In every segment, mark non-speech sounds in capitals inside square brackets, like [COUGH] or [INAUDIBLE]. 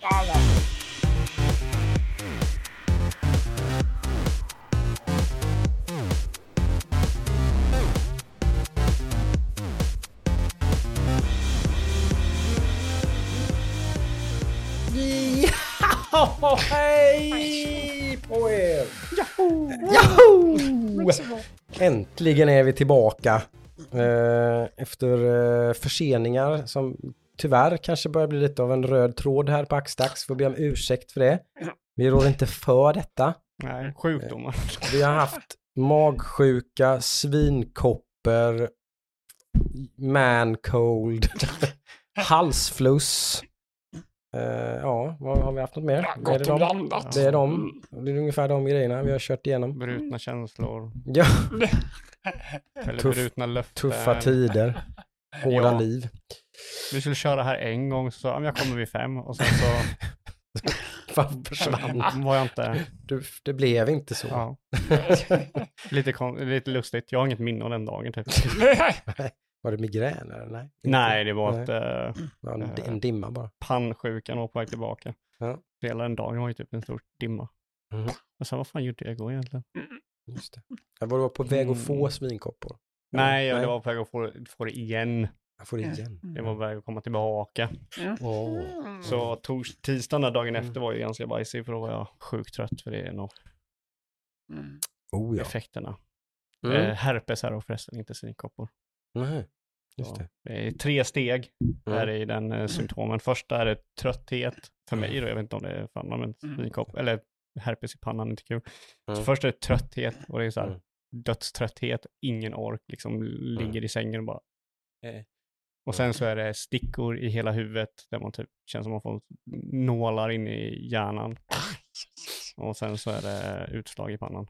Ja, hej på er! Yahoo! Äntligen är vi tillbaka. Eh, efter eh, förseningar som tyvärr kanske börjar bli lite av en röd tråd här på Axdax. Får be om ursäkt för det. Vi rår inte för detta. Nej, sjukdomar. Vi har haft magsjuka, svinkopper, man cold, [LAUGHS] halsfluss. Eh, ja, vad har vi haft något mer? Ja, är gott det och dem? blandat. Det är de. Det är ungefär de grejerna vi har kört igenom. Brutna känslor. Ja, [LAUGHS] Eller Tuff- brutna löften. tuffa tider. [LAUGHS] Hårda Ja. liv. Vi skulle köra här en gång, så sa jag, "Ja, men jag kommer vid fem. Och sen så [LAUGHS] Fan försvann. [LAUGHS] var jag inte... Du, det blev inte så. Ja. [LAUGHS] Lite, kon- lite lustigt. Jag har inget minne av den dagen typ. Var det migrän eller? Nej. Nej, det var ett, eh, Det var en, en dimma bara. pannsjukan och på väg tillbaka. Ja. Hela den dagen var ju typ en stor dimma. Mhm. Och sen vad fan gjorde jag igår egentligen? Just det. Jag var på väg att få Mm. svinkoppor. Nej, jag Nej. var på väg att få, få det igen. Jag får det igen. Det var väg att komma tillbaka. Åh. Så tors, tisdagen där dagen Mm. efter var ju ganska bajsig för då var jag sjukt trött för det är nog Mm. Oh ja. effekterna. Mm. Eh, herpes är då förresten, inte svinkoppor. Nej, just det. det är tre steg Mm. är det i den eh, symptomen. Första är det trötthet, för mig då, jag vet inte om det är för andra, men Mm. svinkopp, eller herpes i pannan, inte kul. Mm. Så först är det trötthet och det är så här Mm. dödströtthet, ingen ork, liksom ligger i sängen och bara. Eh. Och sen så är det stickor i hela huvudet där man typ känns som man får nålar in i hjärnan. Och sen så är det utslag i pannan.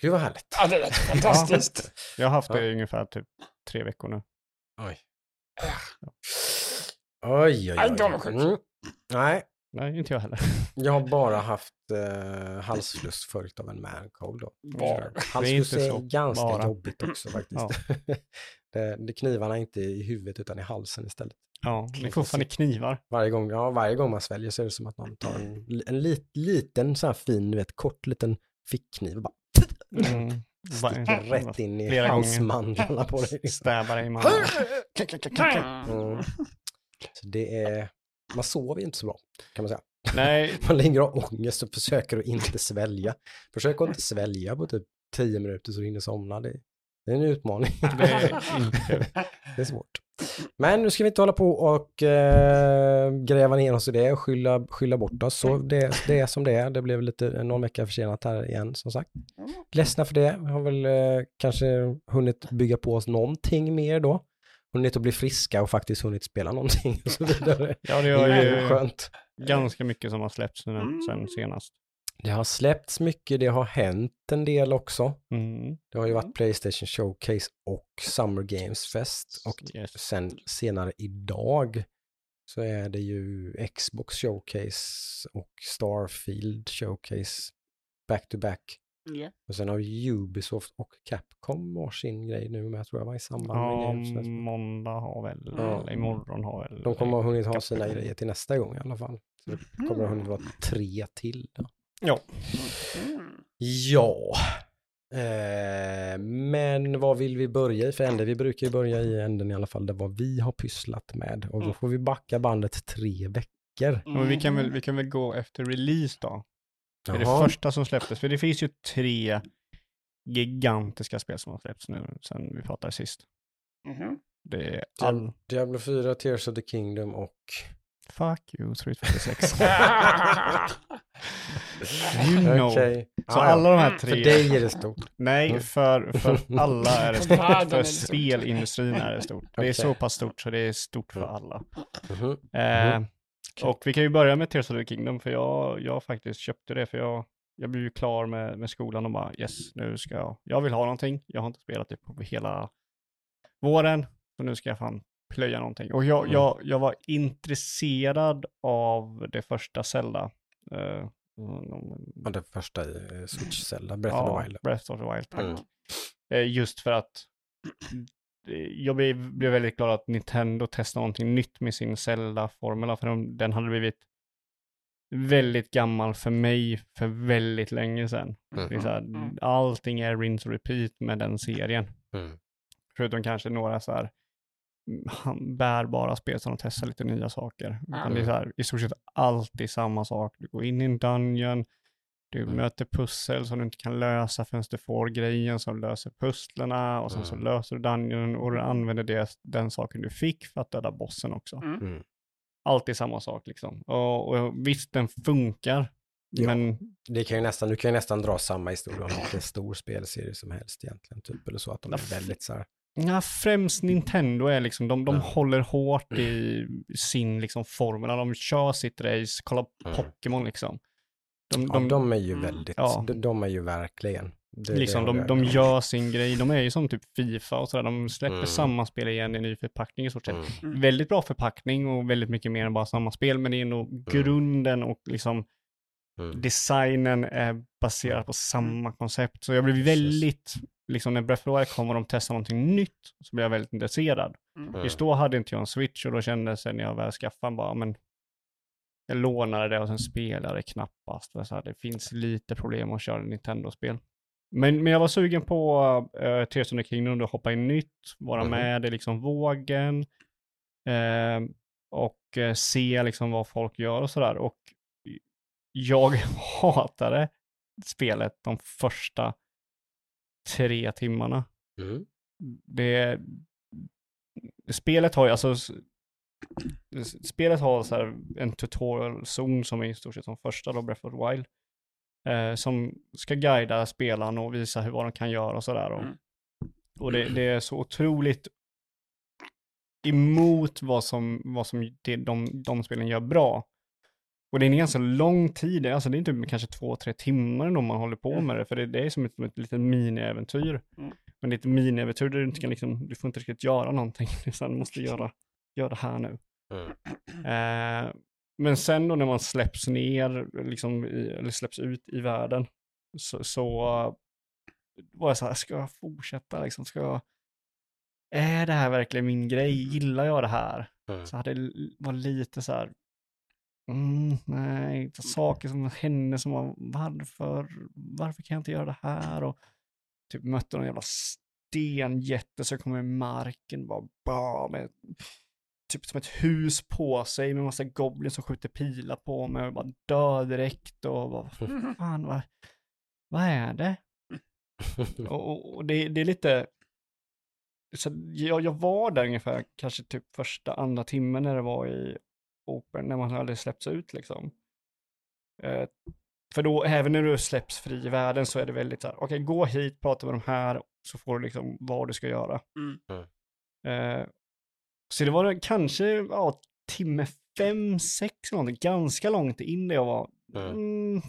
Gud vad härligt. Ja, det lät [LAUGHS] fantastiskt. Jag har haft det Ja. i ungefär typ tre veckor nu. Oj. Oj, oj, oj. inte avundsjuk. Mm. Nej, Nej, inte jag heller. [LAUGHS] jag har bara haft eh, halsfluss följt av en man cold då. Bara. Halsfluss är, så ganska bara. jobbigt också [CLEARS THROAT] faktiskt. [LAUGHS] det, det knivarna inte i huvudet utan i halsen istället. Ja, det är fortfarande knivar. Varje gång, ja, varje gång man sväljer så är det som att någon tar en, [CLEARS THROAT] en lit, liten sån här fin, du vet, kort liten fickkniv och bara Mm. [LAUGHS] sticker rätt in i halsmandlarna på dig. Stäbar dig i mannen. Mm. Så det är, man sover ju inte så bra kan man säga. Nej, [LAUGHS] Man ligger och har ångest och försöker att inte svälja. Försök att inte svälja på typ 10 minuter så du hinner somna. Det, det är en utmaning. det är. [LAUGHS] Det svårt. Men nu ska vi inte hålla på och eh, gräva ner oss i det och skylla, skylla bort oss. Så det, det är som det är. Det blev lite någon vecka försenat här igen som sagt. Ledsna för det. Vi har väl eh, kanske hunnit bygga på oss någonting mer då. Hunnit att bli friska och faktiskt hunnit spela någonting och så vidare. [LAUGHS] Ja, det Det är ju ju skönt. ganska mycket som har släppts nu sen senast. Det har släppts mycket, det har hänt en del också. Mm. Det har ju varit Playstation Showcase och Summer Games Fest och Yes. sen senare idag så är det ju Xbox Showcase och Starfield Showcase back to back. Ja. Och sen har ju Ubisoft och Capcom varsin grej nu med tror jag var i samband med Ja, Games måndag har väl, Ja. eller imorgon har väl. De kommer ha hunnit ha Capcom. sina grejer till nästa gång i alla fall. Så det kommer att ha hunnit vara tre till. Då. Ja. Mm. Ja. Eh, men vad vill vi börja i för ände? Vi brukar ju börja i änden i alla fall där vad vi har pysslat med. Och då får vi backa bandet tre veckor. Men vi kan, väl, vi kan väl gå efter release då. För det Jaha. första som släpptes, för det finns ju tre gigantiska spel som har släppts nu sen vi pratade sist. Mhm. Det är all... Diablo 4, Tears of the Kingdom och... Fuck you, Street 46. [LAUGHS] you know. Okej. Så ja. alla de här För tre... dig är det stort. Nej, Mm. för, för [LAUGHS] alla är det För stort. är För det spelindustrin är det stort. Det är så pass stort så det är stort för alla. Mhm. Eh, och vi kan ju börja med Tears of the Kingdom, för jag, jag faktiskt köpte det, för jag, jag blev ju klar med, med skolan och bara yes, nu ska jag, jag vill ha någonting. Jag har inte spelat det på hela våren, så nu ska jag fan plöja någonting. Och jag, Mm. jag, jag var intresserad av det första Zelda. Mm, Ja, det första i eh, Switch Zelda, Breath of ja, the Wild. Breath of the Wild, tack. Mm. Eh, just för att jag blev, blev väldigt glad att Nintendo testade någonting nytt med sin Zelda-formula, för de, den hade blivit väldigt gammal för mig för väldigt länge sedan. Mm. Det är så här, Mm. allting är rinse och repeat med den serien. Mm. Förutom kanske några så här mm, bärbara spel som de testar lite nya saker. Utan det är så här, i stort sett alltid samma sak. Du går in i en dungeon, du Mm. möter pussel som du inte kan lösa förrän du får grejen som löser pusslerna och sen så Mm. löser du dungeon och du använder det, den saken du fick för att döda bossen också. Mm. Alltid samma sak liksom. Och, och visst, den funkar. Ja. Men Det kan ju nästan, du kan ju nästan dra samma historia om vilken stor spelserie som helst egentligen, typ, eller så att de Ja, är väldigt så här, Ja, främst Nintendo är liksom, de, de Ja. håller hårt i sin liksom formula, de kör sitt race, kolla Mm. Pokémon liksom. De, ja, de, de är ju Mm. väldigt, Ja. de, de är ju verkligen, det, liksom, det de, de gör sin grej, de är ju som typ Fifa och sådär, de släpper Mm. samma spel igen i ny förpackning i stort sett. Mm. Mm. Väldigt bra förpackning och väldigt mycket mer än bara samma spel, men det är nog grunden och liksom Mm. designen är baserad på samma koncept. Så jag blev väldigt, liksom när Breath of the Wild kom och de testade någonting nytt, så blev jag väldigt intresserad. Mm. Just då hade inte jag en switch och då kände jag sen när jag väl skaffade bara, men jag lånade det och sen spelade det knappast. Det, så här, det finns lite problem att köra Nintendo-spel. Men, men jag var sugen på uh, Tears of the Kingdom och hoppa in nytt, vara Mhm. med i liksom vågen eh, och eh, se liksom vad folk gör och sådär. Och jag [LAUGHS] hatade spelet de första tre timmarna Mm. det, spelet har ju alltså, spelet har så här en tutorial-zon som är i stort sett som första då, Breath of the Wild. Eh, som ska guida spelaren och visa hur, vad de kan göra och sådär. Och, Mm. och det, det är så otroligt emot vad som, vad som det, de, de spelen gör bra. Och det är en ganska lång tid, alltså det är inte kanske två, tre timmar ändå man håller på med det, för det, det är som ett, ett litet mini-äventyr. Mm. Men det är ett mini-äventyr där du inte kan liksom, du får inte riktigt göra någonting, [LAUGHS] utan du måste göra, göra det här nu. Mm. Eh, men sen då när man släpps ner, liksom, i, eller släpps ut i världen, så, så var jag så här, ska jag fortsätta liksom, ska jag, är det här verkligen min grej, gillar jag det här? Mm. Så hade det var lite så här, mm, nej, så saker som hände som var, varför, varför kan jag inte göra det här? Och typ mötte någon jävla stenjätte som kom i marken, bara, bara med typ som ett hus på sig med massa goblins som skjuter pilar på mig och bara dör direkt och bara, Mm. [LAUGHS] fan vad, vad är det? [LAUGHS] Och, och, och det, det är lite, så jag, jag var där ungefär kanske typ första, andra timmen när det var i Open, när man hade släppts ut liksom. Eh, för då, även när du släpps fri i världen så är det väldigt så här, okej, gå hit, prata med de här, så får du liksom vad du ska göra. Mm. Eh, så det var kanske, ja, timme fem, sex någonting, ganska långt in där jag var. Mm. Mm,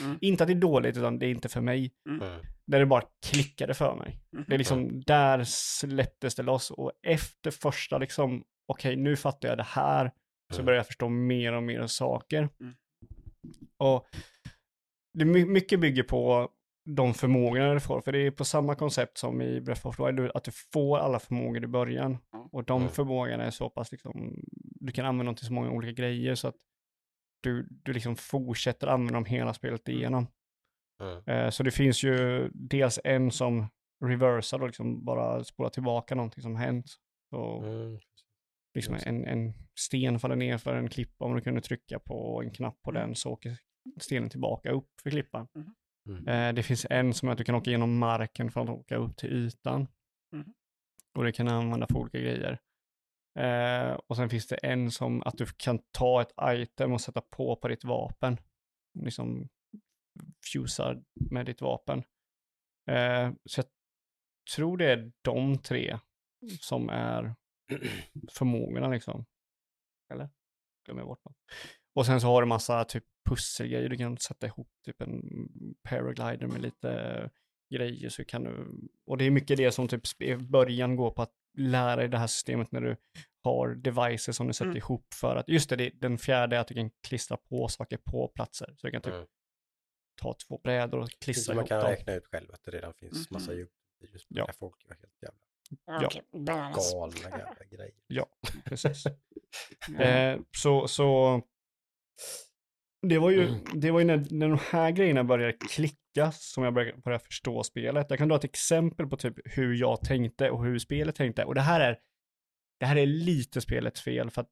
Mm. Inte att det är dåligt, utan det är inte för mig. Mm. Där det bara klickade för mig. Mm. Det är liksom, där släpptes det loss och efter första liksom, okej nu fattar jag det här, så Mm. börjar jag förstå mer och mer saker. Mm. Och det my- mycket bygger på de förmågorna du får, för det är på samma koncept som i Breath of the Wild, du- att du får alla förmågor i början. Ja. Och de Mm. förmågorna är så pass liksom, du kan använda dem till så många olika grejer så att du, du liksom fortsätter använda dem hela spelet igenom. Mm. Eh, Så det finns ju dels en som reversar och liksom bara spolar tillbaka någonting som hänt. Så Mm. liksom en, en sten faller ner för en klippa, om du kunde trycka på en knapp på den så åker stenen tillbaka upp för klippan. Mm. Eh, Det finns en som är att du kan åka genom marken för att åka upp till ytan. Mm. Och det kan du använda för olika grejer. Eh, och sen finns det en som att du kan ta ett item och sätta på på ditt vapen. Liksom fusar med ditt vapen. Eh, så jag tror det är de tre som är förmågorna liksom. Eller? Glömmer jag bort något. Och sen så har du massa typ pusselgrejer. Du kan sätta ihop typ en paraglider med lite grejer så kan du, och det är mycket det som typ i början går på att lära dig det här systemet när du har devices som du sätter Mm. ihop för att, just det, det, den fjärde är att du kan klistra på saker på platser. Så du kan typ Mm. ta två brädor och Så klistra man ihop kan dem. räkna ut själv att det redan finns massa Mhm. YouTube-videos på Ja. folk gör helt jävla bananas. Galna jävla grejer. Ja, precis. [LAUGHS] Mm. Eh, så, så det var ju, det var ju när, när de här grejerna började klicka som jag började, började förstå spelet. Jag kan dra ett exempel på typ hur jag tänkte och hur spelet tänkte. Och det här är, det här är lite spelets fel för att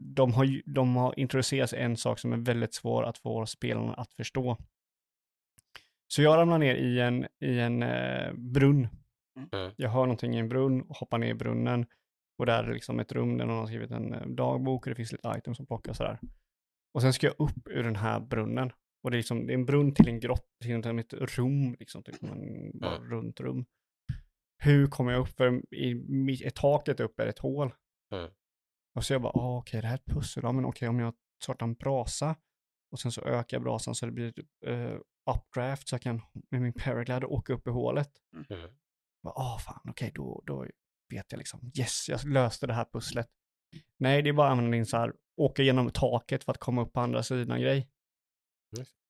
de har, de har introducerat en sak som är väldigt svår att få spelarna att förstå. Så jag ramlar ner i en, i en eh, brunn. Mm. Jag hör någonting i en brunn och hoppar ner i brunnen. Och där är liksom ett rum där någon har skrivit en eh, dagbok och det finns lite items som plockas sådär. Och sen ska jag upp ur den här brunnen. Och det är, liksom, det är en brunn till en grott, till ett rum, liksom, typ, en bara Mm. runt rum. Hur kommer jag upp? För i, i, i taket upp är ett hål. Mm. Och så jag bara, ah, okej, det här är ett pussel. Ja, men okej, om jag startar en brasa och sen så ökar jag brasan så det blir uh, updraft så jag kan med min paraglider åka upp i hålet. Mm. Bara, Ah, fan, okej, då, då vet jag liksom, yes, jag löste det här pusslet. Nej, det är bara använda din så här, åka genom taket för att komma upp på andra sidan grej.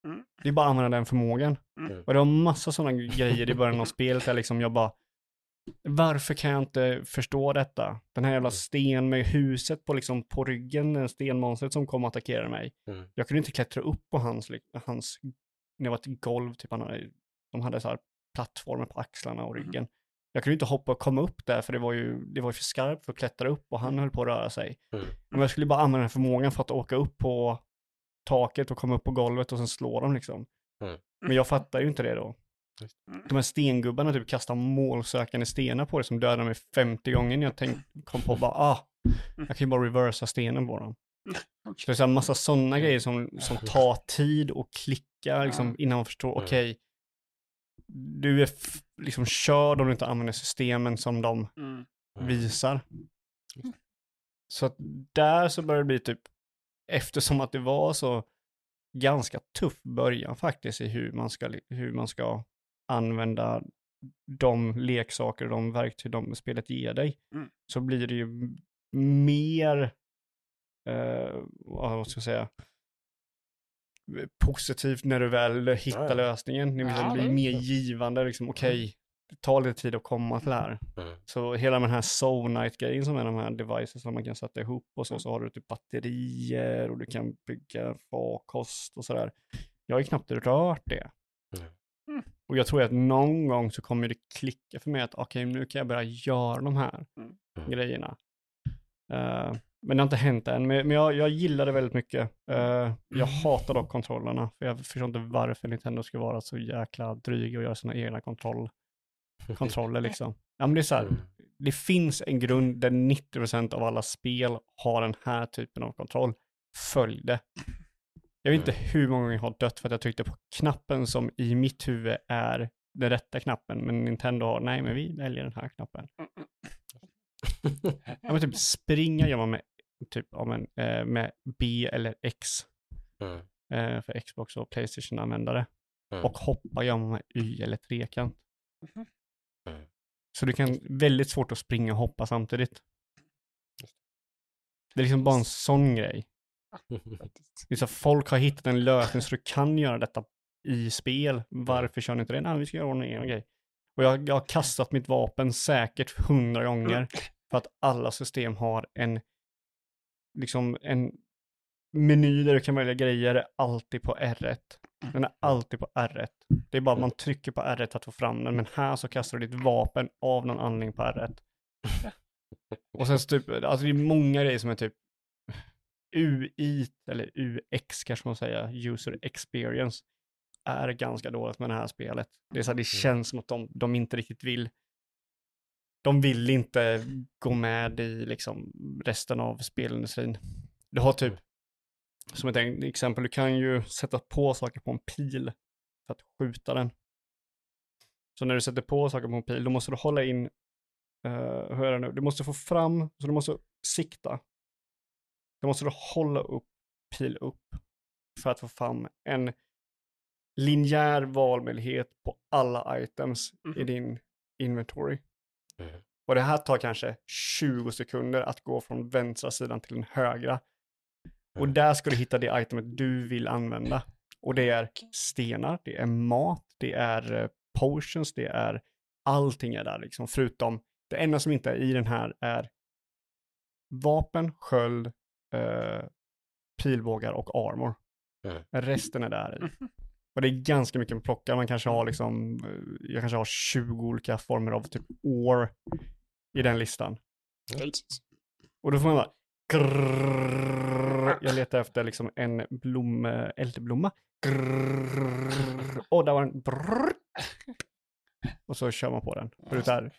Mm. Det är bara att använda den förmågan. Mm. Och det var massa sådana grejer i början av spelet där liksom jag bara, varför kan jag inte förstå detta? Den här jävla Mm. sten med huset på liksom på ryggen, den stenmonstret som kom och attackerade mig. Mm. Jag kunde inte klättra upp på hans, hans det var ett golv, typ han hade, de hade så här plattformar på axlarna och Mhm. ryggen. Jag kunde inte hoppa och komma upp där för det var ju, det var ju för skarpt för att klättra upp och han höll på att röra sig. Mm. Men jag skulle bara använda den förmågan för att åka upp på taket och komma upp på golvet och sen slå dem liksom. Mm. Men jag fattar ju inte det då. De här stengubbarna typ kastar målsökande stenar på det som dödade mig 50 gånger när jag tänk, kom på bara, ah, jag kan ju bara reversa stenen på dem. Så det är så här massa sådana grejer som, som tar tid och klicka liksom, innan man förstår, Mm. okej, du är liksom körd om du inte använder systemen som de Mm. visar. Så att där så börjar det bli typ, eftersom att det var så ganska tuff början faktiskt i hur man ska, hur man ska använda de leksaker och de verktyg de spelet ger dig, Mm. så blir det ju mer, eh, vad ska jag säga, positivt när du väl hittar Ja, ja. lösningen. Det Ja, blir mer givande, liksom okej, det tar lite tid att komma till det här. Mm. Så hela den här Soulnight-grejen som är de här devices som man kan sätta ihop och så, Mm. så har du typ batterier och du kan bygga farkost och sådär. Jag har ju knappt rört det. Mm. Mm. Och jag tror att någon gång så kommer det klicka för mig att okej, nu kan jag börja göra de här Mm. Mm. grejerna. Eh, men det har inte hänt än, men, men jag, jag gillar det väldigt mycket. Eh, jag hatar dock kontrollerna, för jag förstår inte varför Nintendo ska vara så jäkla dryga och göra sina egna kontroll, [LAUGHS] kontroller liksom. Ja, men det är så här, Mm. det finns en grund där 90% av alla spel har den här typen av kontroll. Följ det. Jag vet inte hur många gånger jag har dött för att jag tryckte på knappen som i mitt huvud är den rätta knappen, men Nintendo har, nej men vi väljer den här knappen. Ja men typ springa gör man med, typ, ja, men, eh, med B eller X Mm. eh, för Xbox och Playstation-användare. Mm. Och hoppa gör man med Y eller trekant. Mhm. Mm. Så det kan väldigt svårt att springa och hoppa samtidigt. Det är liksom bara en sån grej. [LAUGHS] Faktiskt. Det är så att folk har hittat en lösning så du kan göra detta i spel. Varför kör ni inte det? Nej, vi ska göra en egen grej. Och jag, jag har kastat mitt vapen säkert hundra gånger för att alla system har en, liksom en meny där du kan välja grejer alltid på R1. Den är alltid på R1. Det är bara att man trycker på R1 att få fram den, men här så kastar du ditt vapen av någon anledning på R1. [LAUGHS] Och sen typ, alltså det är många grejer som är typ UI, eller UX kanske man säger, user experience, är ganska dåligt med det här spelet. Det är så här, det känns som att de, de inte riktigt vill, de vill inte gå med i liksom resten av spelindustrin. Du har typ, som ett exempel, du kan ju sätta på saker på en pil för att skjuta den. Så när du sätter på saker på en pil, då måste du hålla in, uh, hur är det nu, du måste få fram, så du måste sikta. Då måste du hålla upp, pil upp, för att få fram en linjär valmöjlighet på alla items i Mhm. din inventory. Mm. Och det här tar kanske 20 sekunder att gå från vänstra sidan till den högra. Och Mm. där ska du hitta det itemet du vill använda. Och det är stenar, det är mat, det är eh, potions, det är allting är där liksom, förutom Det enda som inte är i den här är vapen, sköld, eh, pilbågar och armor. Mm. Resten är där i. [LAUGHS] Och det är ganska mycket att plocka. Man kanske har liksom, eh, jag kanske har 20 olika former av typ år i den listan. Och då får man bara grrrr, jag letar efter liksom en blom, eldblomma. Grrrr, och där var den. Brrr. Och så kör man på den. För det är,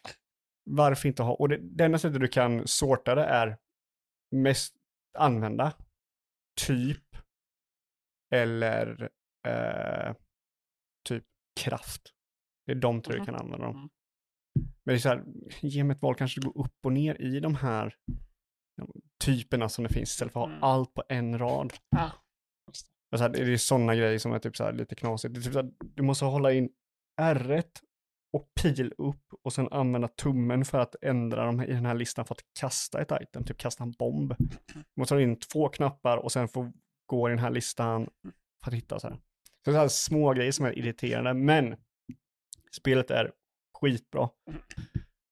varför inte ha, och det, det enda sättet du kan sorta det är mest använda, typ, eller eh, typ kraft. Det är de tre du Mhm. kan använda dem. Mm. Men det är så här, ge mig ett val, kanske gå upp och ner i de här typerna som det finns istället för att ha Mm. allt på en rad. Och så här, det är sådana grejer som är typ så här lite knasigt. Det är typ så här, du måste hålla in R och pil upp och sen använda tummen för att ändra dem i den här listan för att kasta ett item, typ kasta en bomb. Du måste ha in två knappar och sen få gå i den här listan för att hitta så här. Så det är små grejer som är irriterande, men spelet är skitbra.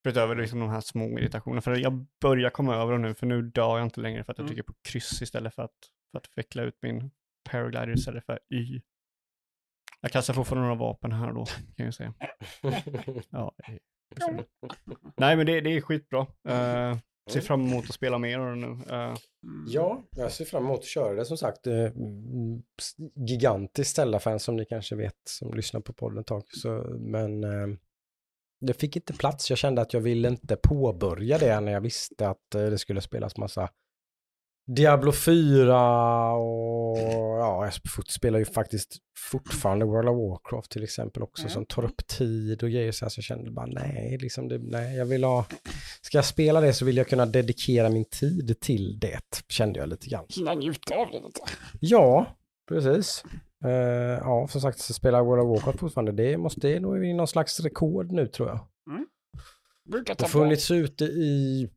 Utöver liksom de här små irritationerna. För jag börjar komma över dem nu, för nu dör jag inte längre för att jag Mm. trycker på kryss istället för att, för att veckla ut min paraglider istället för Y. Jag kastar fortfarande några vapen här då, kan jag säga. [LAUGHS] Ja, eh, Nej, men det, det är skitbra. Uh, ser fram emot att spela mer nu. Eh, Ja, jag ser fram emot att köra det som sagt. eh, mm, Gigantiskt Zelda-fan som ni kanske vet som lyssnar på podden ett tag. Så, men eh, det fick inte plats. Jag kände att jag ville inte påbörja det när jag visste att eh, det skulle spelas massa Diablo 4 och ja, jag spelar ju faktiskt fortfarande World of Warcraft till exempel också Mm. som tar upp tid och grejer så, här, så jag kände bara nej, liksom det, nej, jag vill ha, ska jag spela det så vill jag kunna dedikera min tid till det, kände jag lite grann. Hinna njuta av det lite. Ja, precis. Eh, ja, som sagt, så spelar World of Warcraft fortfarande, det måste, det är nog i någon slags rekord nu tror jag. Brukar Det har funnits ute i,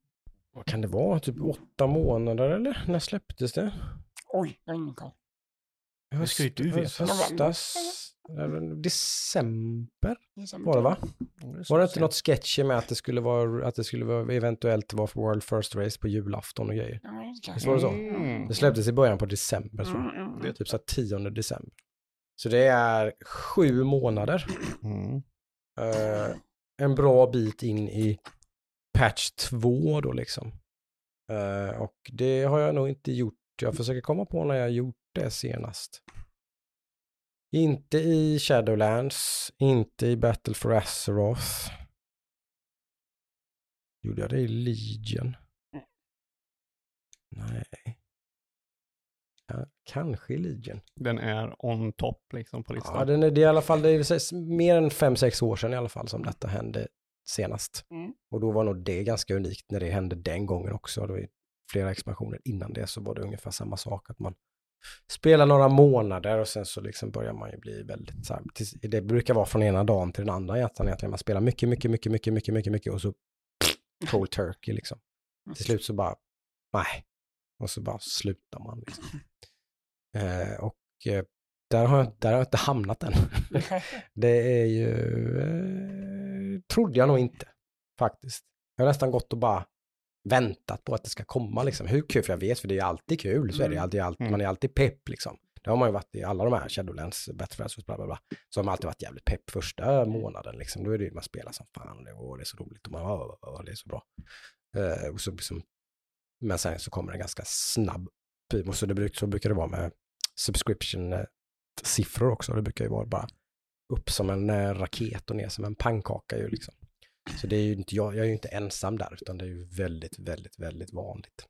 vad kan det vara, typ åtta månader eller? När släpptes det? Oj, jag har ingen koll. Det ska ju du veta. Höstas, december var det va? Var det inte något sketchy med att det skulle vara, att det skulle vara eventuellt vara för World First Race på julafton och grejer? Visst var det så? Mm. Det släpptes i början på december tror jag. Mm, mm, Det är typ så här 10 december. Så det är sju månader. Mm. Eh, en bra bit in i patch 2 då liksom. Eh, och det har jag nog inte gjort. Jag försöker komma på när jag gjort det senast. Inte i Shadowlands, inte i Battle for Azeroth. Gjorde jag det i Legion? Nej. Ja, kanske i Legion. Den är on top liksom på listan. Ja, den är, det är i alla fall det är mer än fem sex år sedan i alla fall som detta hände senast. Mm. Och då var nog det ganska unikt när det hände den gången också. Det var flera expansioner innan det så var det ungefär samma sak. Att man spelar några månader och sen så liksom börjar man ju bli väldigt så här, det brukar vara från ena dagen till den andra egentligen. egentligen. Man spelar mycket, mycket, mycket, mycket, mycket, mycket, mycket och så [SNIFFS] cold turkey liksom. Till slut så bara, nej. Och så bara slutar man liksom. [LAUGHS] Eh, och eh, där har, jag, där har jag inte hamnat än. [LAUGHS] Det är ju, eh, trodde jag nog inte faktiskt. Jag har nästan gått och bara väntat på att det ska komma liksom. Hur kul, för jag vet, för det är alltid kul, så är det Mm. alltid, alltid Mm. man är alltid pepp liksom. Det har man ju varit i alla de här Shadowlands, Battlefields, bla bla bla. Så har man alltid varit jävligt pepp första månaden liksom. Då är det ju man spelar som fan och det, och är så roligt och man, åh, det är så bra. Eh, och så liksom, men sen så kommer det ganska snabb och så, det bruk, så brukar det vara med subscription-siffror också. Det brukar ju vara bara upp som en eh, raket och ner som en pannkaka ju liksom. Så det är ju inte, jag, jag är ju inte ensam där, utan det är ju väldigt, väldigt, väldigt vanligt.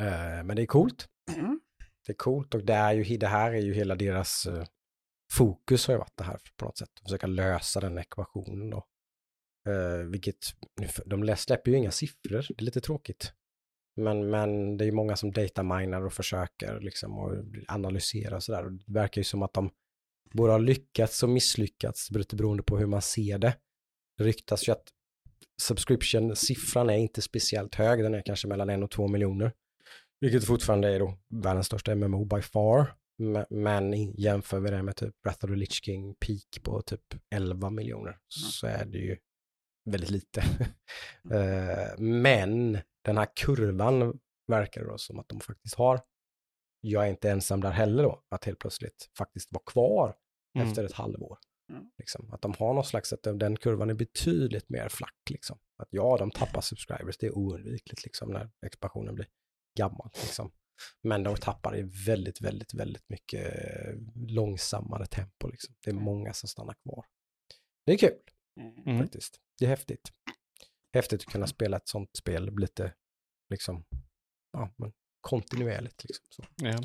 Eh, men det är coolt. Mm. Det är coolt och det, är ju, det här är ju hela deras eh, fokus har ju varit det här på något sätt. Att försöka lösa den ekvationen då. Eh, vilket, de lä- släpper ju inga siffror, det är lite tråkigt. Men, men det är ju många som dataminar och försöker liksom och analysera och sådär. Det verkar ju som att de både har lyckats och misslyckats lite beroende på hur man ser det. Det ryktas ju att subscription-siffran är inte speciellt hög, den är kanske mellan en och två miljoner. Vilket fortfarande är då världens största MMO by far. Me- Men jämför vi det med typ Breath of the Lich King Peak på typ 11 miljoner så är det ju väldigt lite. [LAUGHS] Eh, men den här kurvan verkar det då som att de faktiskt har. Jag är inte ensam där heller då, att helt plötsligt faktiskt vara kvar Mm. efter ett halvår. Mm. Liksom. Att de har någon slags, att den- kurvan är betydligt mer flack. Liksom. Att ja, de tappar subscribers, det är oundvikligt liksom, när expansionen blir gammal. Liksom. Men de tappar i väldigt, väldigt, väldigt mycket eh, långsammare tempo. Liksom. Det är många som stannar kvar. Det är kul Mm. faktiskt. Det är häftigt. Häftigt att kunna spela ett sånt spel lite, liksom, ja, men kontinuerligt. Liksom, så. Ja.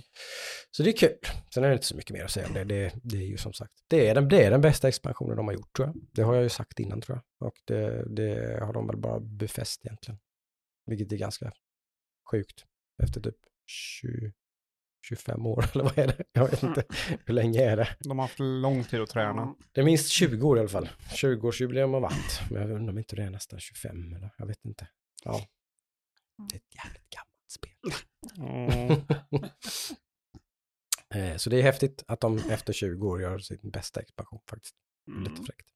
så det är kul. Sen är det inte så mycket mer att säga om det. Det, det är ju som sagt, det är, den, det är den bästa expansionen de har gjort tror jag. Det har jag ju sagt innan tror jag. Och det, det har de väl bara befäst egentligen. Vilket är ganska sjukt. Efter typ 20, 25 år [LAUGHS] eller vad är det? Jag vet inte. [LAUGHS] Hur länge är det? De har haft lång tid att träna. Det är minst 20 år i alla fall. 20-årsjubileum har varit. Men jag undrar om inte det är nästan 25 eller jag vet inte. Ja. Det är ett jävligt gammalt spel. Mm. [LAUGHS] Eh, Så det är häftigt att de efter 20 år gör sin bästa expansion faktiskt. Mm. Lite fräckt.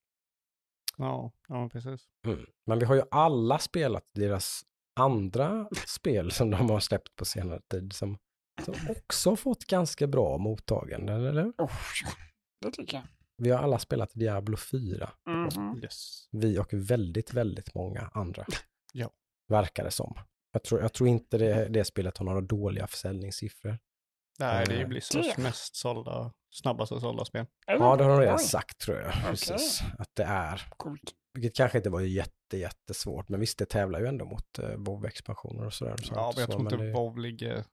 Ja, ja, precis. Mm. Men vi har ju alla spelat deras andra spel som de har släppt på senare tid som, som också fått ganska bra mottagande, eller? Oh. Det tycker jag. Vi har alla spelat Diablo 4. Mhm. Yes. Vi och väldigt, väldigt många andra. [LAUGHS] Ja. Verkar det som. Jag tror, jag tror inte det, det spelet har några dåliga försäljningssiffror. Nej, det är ju Eh, Blizzards mest sålda, snabbaste sålda spel. Ja, det har de redan sagt tror jag. Okej. Precis. Att det är. Coolt. Vilket kanske inte var jätte, jättesvårt. Men visst, det tävlar ju ändå mot uh, WoW-expansioner och sådär. och Ja, men jag Så, tror inte det- WoW ligger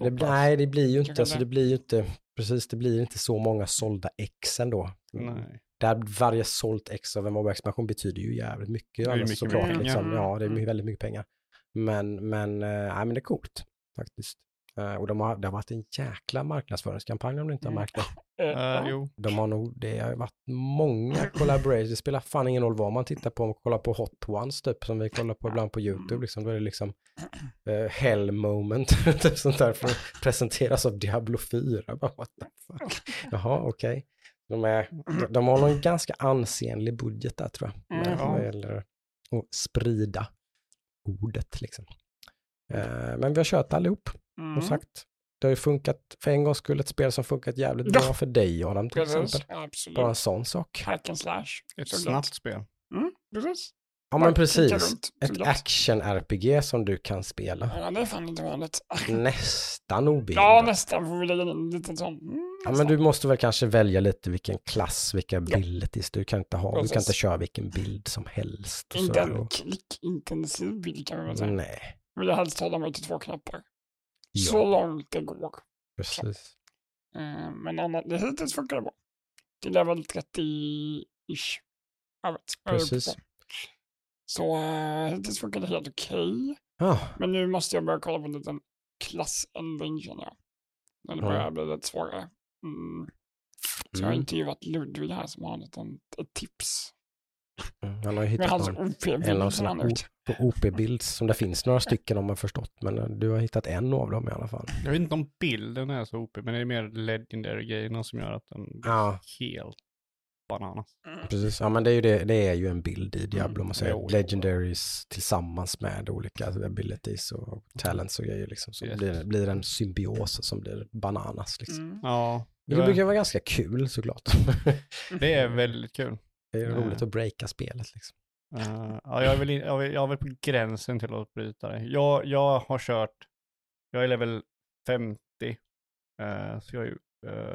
Det, nej, det blir ju inte, alltså, det blir ju inte, precis, det blir inte så många sålda ex ändå. Nej. Där varje sålt ex av en WoW-expansion betyder ju jävligt mycket. är ju annars mycket såklart, pengar. liksom. Ja, det är Mm. väldigt mycket pengar. Men, men, eh, nej, men det är coolt faktiskt. Eh, och de har, det har varit en jäkla marknadsföringskampanj om du inte har Mm. märkt det. [LAUGHS] Ja. jo, De har nog, det har varit många collaborations, det spelar fan ingen roll vad man tittar på, om man kollar på Hot Ones typ, som vi kollar på ibland på YouTube, liksom, då är det liksom eh, hell moment, [LAUGHS] typ sånt där, för att presenteras av Diablo 4. Bara, [LAUGHS] what the fuck? Jaha, okej. De, är, de, de har nog en ganska ansenlig budget där tror jag, Mm. när det gäller att sprida ordet liksom. Eh, men vi har kört allihop, Mm. som sagt. Det har ju funkat, för en gångs skull, ett spel som funkat jävligt Ja. bra för dig, Adam, till Precis, exempel. absolut. Bara en sån sak. Hack and slash. ett snabbt spel. Mm, precis. Ja, men precis. Ett action-RPG som du kan spela. Ja, det är fan inte vanligt. [LAUGHS] Nästan obildat. Ja, nästan får vi lägga in en liten sån. Mm, Ja, men du måste väl kanske välja lite vilken klass, vilka abilities. Du kan inte ha, du kan Precis. inte köra vilken bild som helst. Inte en klickintensiv bild kan man väl säga. nej, Vill jag helst hålla mig till två knappar. Så ja, långt det går. precis. Eh, Men annat, det hittills funkar det bra. 30-ish. Jag är uppe Precis. på. Så uh, hittills funkar det helt okej. Ja, Men nu måste jag börja kolla på en liten klassändring känner jag. När det Ja. börjar bli lite svårare. Mm. Så jag har mm. intervjuat Ludvig här som har en liten, ett tips. Mm, Han har ju hittat hans någon, en av sina. OP-bilds som det finns några stycken om man förstått. Men eh, du har hittat en av dem i alla fall. Jag vet inte om bilden är så OP, men det är mer legendary-grejerna som gör att den blir Ja. helt bananas. Precis, ja men det är ju, det, det är ju en bild i Diablo, om man säger Jo, jo. legendaries tillsammans med olika abilities och talents och grejer liksom. Så Yes. blir, det blir en symbios som blir bananas liksom. Mm. Ja, Det det, brukar vara ganska kul såklart. det är väldigt kul. Det är roligt att breaka spelet liksom. Eh, ja, jag, är väl in, jag, är, jag är väl på gränsen till att bryta det. Jag, jag har kört, jag är level 50, eh, så jag är ju eh,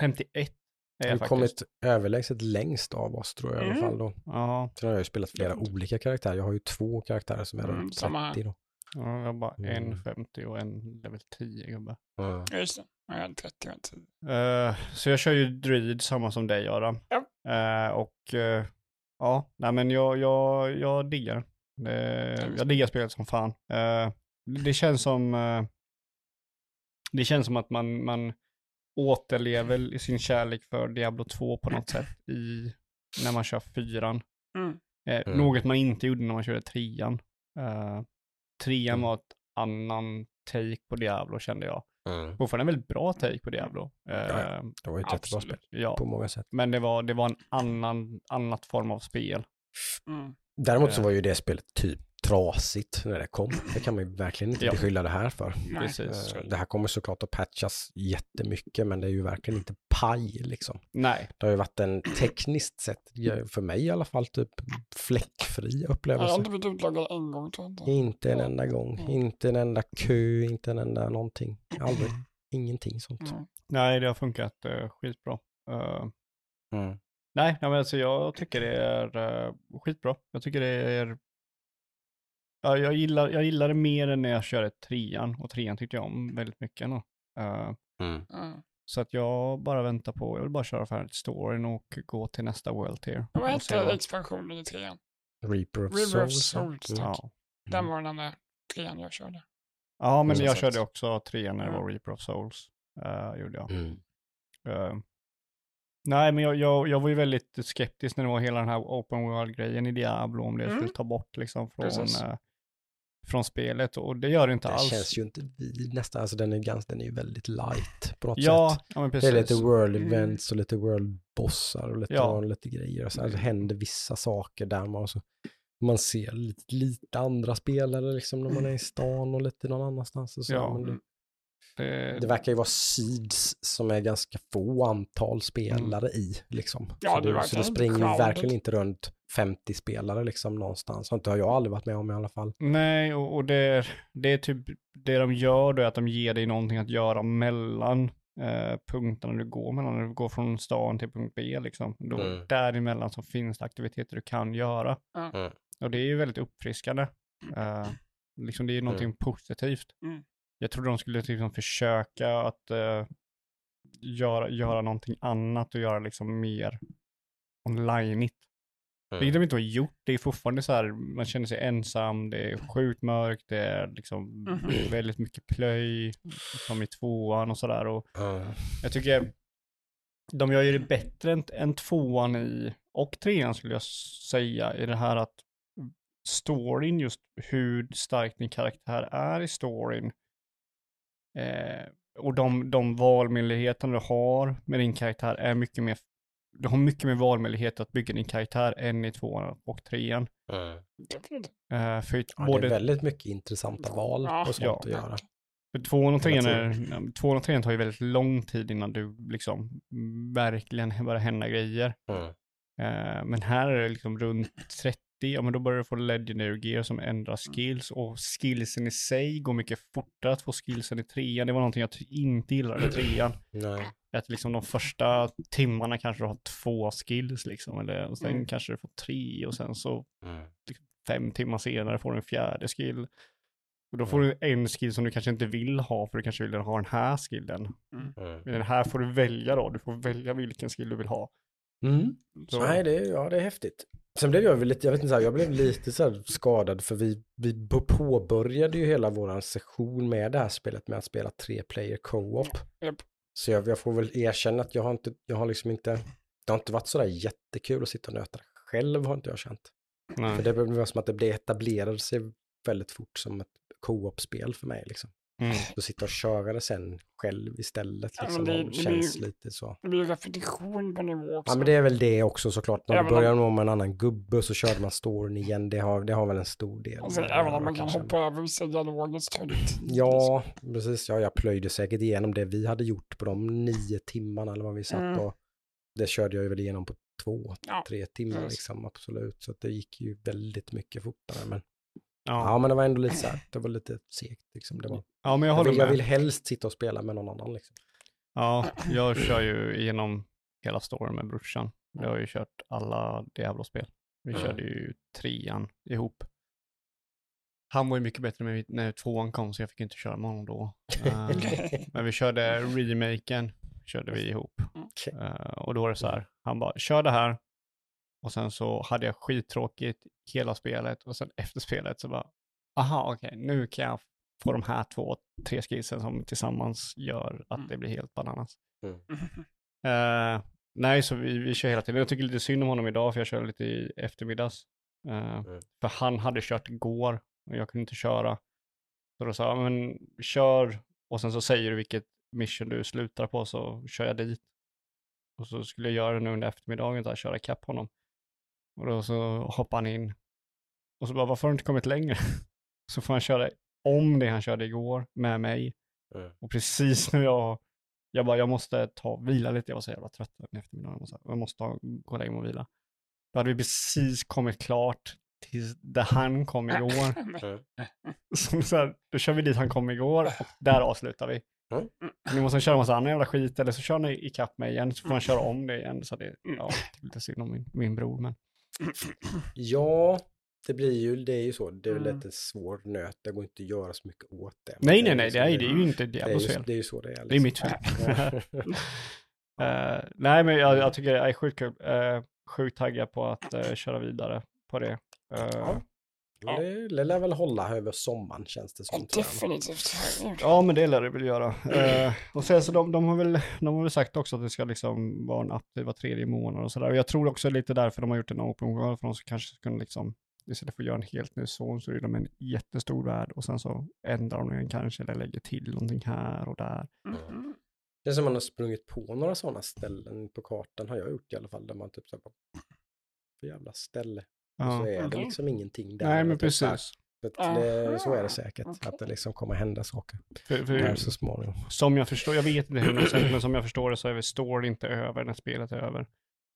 51 är Du har faktiskt. kommit överlägset längst av oss tror jag i alla Mm. fall då. Ja, Sen har jag ju spelat flera olika karaktärer. Jag har ju två karaktärer som är Mm, runt samma här. 30 då. ja, jag har bara Mm. en 50 och en level 10 gubbe. Ja, Just det. Jag är en 30 och en 10. Eh, så jag kör ju Druid samma som dig Adam. Ja. Eh, och eh, ja, nej men jag, jag, jag diggar. Det, jag diggar spelet som fan. Eh, det känns som det känns som att man, man återlever i sin kärlek för Diablo 2 på något sätt i, när man kör fyran. Mm. Mm. Något man inte gjorde när man körde trean. Trean Mm. var ett annan take på Diablo kände jag. Mm. Fortfarande en väldigt bra take på Diablo. Ja, ja. Eh, Det var ju ett jättebra spel. Ja, på många sätt. men det var, det var en annan, annat form av spel. Mm. Däremot så Eh. var ju det spelet typ trasigt när det kom. Det kan man ju verkligen inte Ja. beskylla det här för. Precis. Eh, Det här kommer såklart att patchas jättemycket, men det är ju verkligen inte paj liksom. Nej, Det har ju varit en tekniskt sett, för mig i alla fall, typ fläckfri Jag har upplevelse. inte blivit utlagad en gång tror jag inte. Inte en enda gång, Mm. inte en enda kö, inte en enda någonting. Aldrig, ingenting sånt. Mm. nej det har funkat uh, skitbra. Mm. nej, men alltså jag tycker det är eh, skitbra. Jag tycker det är... Ja, jag, gillar, jag gillar det mer än när jag körde trean och trean tyckte jag om väldigt mycket. ändå. Eh, Mm. Så att jag bara väntar på, jag vill bara köra färdigt storyn och gå till nästa World Tier. Vad hette expansionen i trean? Reaper of River of Souls. ja. Souls, Mm. Den var den enda trean jag körde. ja, men Mm. jag körde också trean när det var Reaper of Souls. Uh, gjorde jag. Mm. Eh, nej, men jag, jag, jag var ju väldigt skeptisk när det var hela den här open world-grejen i Diablo, om det Mm. skulle ta bort liksom från, Precis. Från spelet. Och det gör det inte Det alls. känns ju inte vid nästan, alltså den är, ganska, den är ju väldigt light på något ja, sätt. ja, men Det precis. är lite world Mm. events och lite world bossar och lite, Ja. och lite grejer. Och så det händer vissa saker där man, så, man ser lite, lite andra spelare liksom när man är i stan och lite någon annanstans. Och så. Ja. Men det, Det, det verkar ju vara seeds som är ganska få antal spelare i. Liksom. Ja, så det du, verkar så inte springer ju verkligen inte runt 50 spelare liksom någonstans. Sånt har jag aldrig varit med om i alla fall. Nej, och, och det, det är typ det de gör då är att de ger dig någonting att göra mellan eh, punkterna du går mellan. När du går från stan till punkt B liksom. Då, Mm. Däremellan så finns det aktiviteter du kan göra. Mm. Och det är ju väldigt uppfriskande. Eh, liksom det är någonting positivt. Mm. Jag trodde de skulle liksom försöka att eh, göra, göra någonting annat och göra liksom mer onlineigt. Mm. Vilket de inte har gjort. Det är fortfarande så här, man känner sig ensam, det är sjukt mörkt, det är liksom Mhm. väldigt mycket plöj, som i tvåan och sådär. Och Ja. jag tycker de gör ju det bättre än, än tvåan i, och trean skulle jag säga, i det här att storyn, just hur stark din karaktär är i storyn, eh, och de, de valmöjligheterna du har med din karaktär är mycket mer, du har mycket mer valmöjligheter att bygga din karaktär än i tvåan och trean. Mm. Eh, för Ja, både Det är väldigt mycket intressanta val Ja. och sånt Ja. att göra. För tvåan och trean, är, tvåan och trean tar ju väldigt lång tid innan du liksom verkligen börjar hända grejer. Mm. Eh, men här är det liksom runt 30, ja men då börjar du få legendary gear som ändrar skills och skillsen i sig går mycket fortare att få skillsen i trean. Det var någonting jag inte gillade i trean. Nej. Att liksom de första timmarna kanske du har två skills liksom, eller och sen Mm. kanske du får tre och sen så Mm. fem timmar senare får du en fjärde skill. Och då får du en skill som du kanske inte vill ha, för du kanske vill ha den här skillen. Mm. Men den här får du välja då, du får välja vilken skill du vill ha. Mm. Så, Nej, det är, ja, det är häftigt. Sen blev jag väl lite, jag vet inte, så här, jag blev lite så här skadad för vi, vi på- påbörjade ju hela våran session med det här spelet med att spela tre player co-op. Japp. Så jag, jag får väl erkänna att jag har inte, jag har liksom inte, det har inte varit så där jättekul att sitta och nöta själv har inte jag känt. För nej. det blev som att det, det etablerade sig väldigt fort som ett co-op-spel för mig liksom. Mm. Så sitta och köra det sen själv istället Ja, liksom, det- och det känns blir- lite så. Det blir repetition på nivå också. Ja men det är väl det också såklart. När Även du om- börjar nå med en annan gubbe så körde man storyn igen. Det har, det har väl en stor del. Alltså, med det även om man kan hoppa över vissa dialoger så det. Ja, precis. Ja, jag plöjde säkert igenom det vi hade gjort på de nio timmarna eller vad vi satt Mm. och det körde jag ju väl igenom på två, Ja, tre timmar precis. liksom, absolut. Så det gick ju väldigt mycket fortare. Men, Ja. ja, men det var ändå lite så här, det var lite segt liksom. Det var, ja, men jag jag, håller vill, jag med. vill helst sitta och spela med någon annan liksom. Ja, jag kör ju igenom hela storyn med brorsan. Jag har ju kört alla Diablo-spel. Vi Mm. körde ju trean ihop. Han var ju mycket bättre med när tvåan kom så jag fick inte köra med honom då. Eh, [LAUGHS] men vi körde remaken, körde vi ihop. Eh, och då var det så här, han bara, kör det här. Och sen så hade jag skittråkigt hela spelet och sen efter spelet så bara, aha okej, nu kan jag få de här två, tre skillsen som tillsammans gör att Mm. det blir helt bananas. Mm. [LAUGHS] Eh, nej, så vi, vi kör hela tiden. Jag tycker lite synd om honom idag för jag kör lite i eftermiddags. Eh, Mm. För han hade kört igår och jag kunde inte köra. Så då sa jag, men kör och sen så säger du vilket mission du slutar på så kör jag dit. Och så skulle jag göra det nu under eftermiddagen, så här, köra ikapp honom. Och då så hoppade han in Och så bara, varför har du inte kommit längre? [LAUGHS] Så får han köra om det han körde igår med mig. Mm. Och precis när jag, jag bara, jag måste ta, vila lite, jag var så jävla trött den eftermiddagen. Jag måste, jag måste ta, gå och lägga mig och vila. Då hade vi precis kommit klart till där han kom [LAUGHS] igår. Mm. [LAUGHS] Så, så här, då kör vi dit han kom igår och där avslutar vi. Mm. Nu måste han köra en massa annan jävla skit eller så kör han ikapp mig igen så får han köra om det igen. Så det, ja, det är lite synd om min, min bror men. Ja, det blir ju, det är ju så. Det är väl Mm. lite svår nöt. Det går inte att göra så mycket åt det. Nej, nej, nej, det är, det är ju inte Diablos fel. det är ju så det är. Det är liksom. mitt fel. [LAUGHS] [LAUGHS] Eh, nej, men jag, jag tycker det är sjukt kul. Uh, sjukt taggad på att eh, köra vidare på det. Eh, Ja. Men det, det lär väl hålla över sommaren känns det som. Definitivt. Ja, men det lär det väl göra. Eh, och sen så de, de, har väl, de har väl sagt också att det ska liksom vara en update var tredje månad och sådär. Och jag tror också lite därför de har gjort en open world, för de kanske kunna liksom, istället för att göra en helt ny zon så är de en jättestor värld och sen så ändrar de den kanske eller lägger till någonting här och där. Mm. Det är som man har sprungit på några sådana ställen på kartan har jag gjort i alla fall. Där man typ så här för jävla ställe. Och så Ja. är det liksom ingenting där. Nej, men precis. Det, så är det säkert. okej. Att det liksom kommer hända saker. För, Där för, så småningom. som jag förstår, jag vet inte hur det är, men som jag förstår det så är väl story inte över när spelet är över.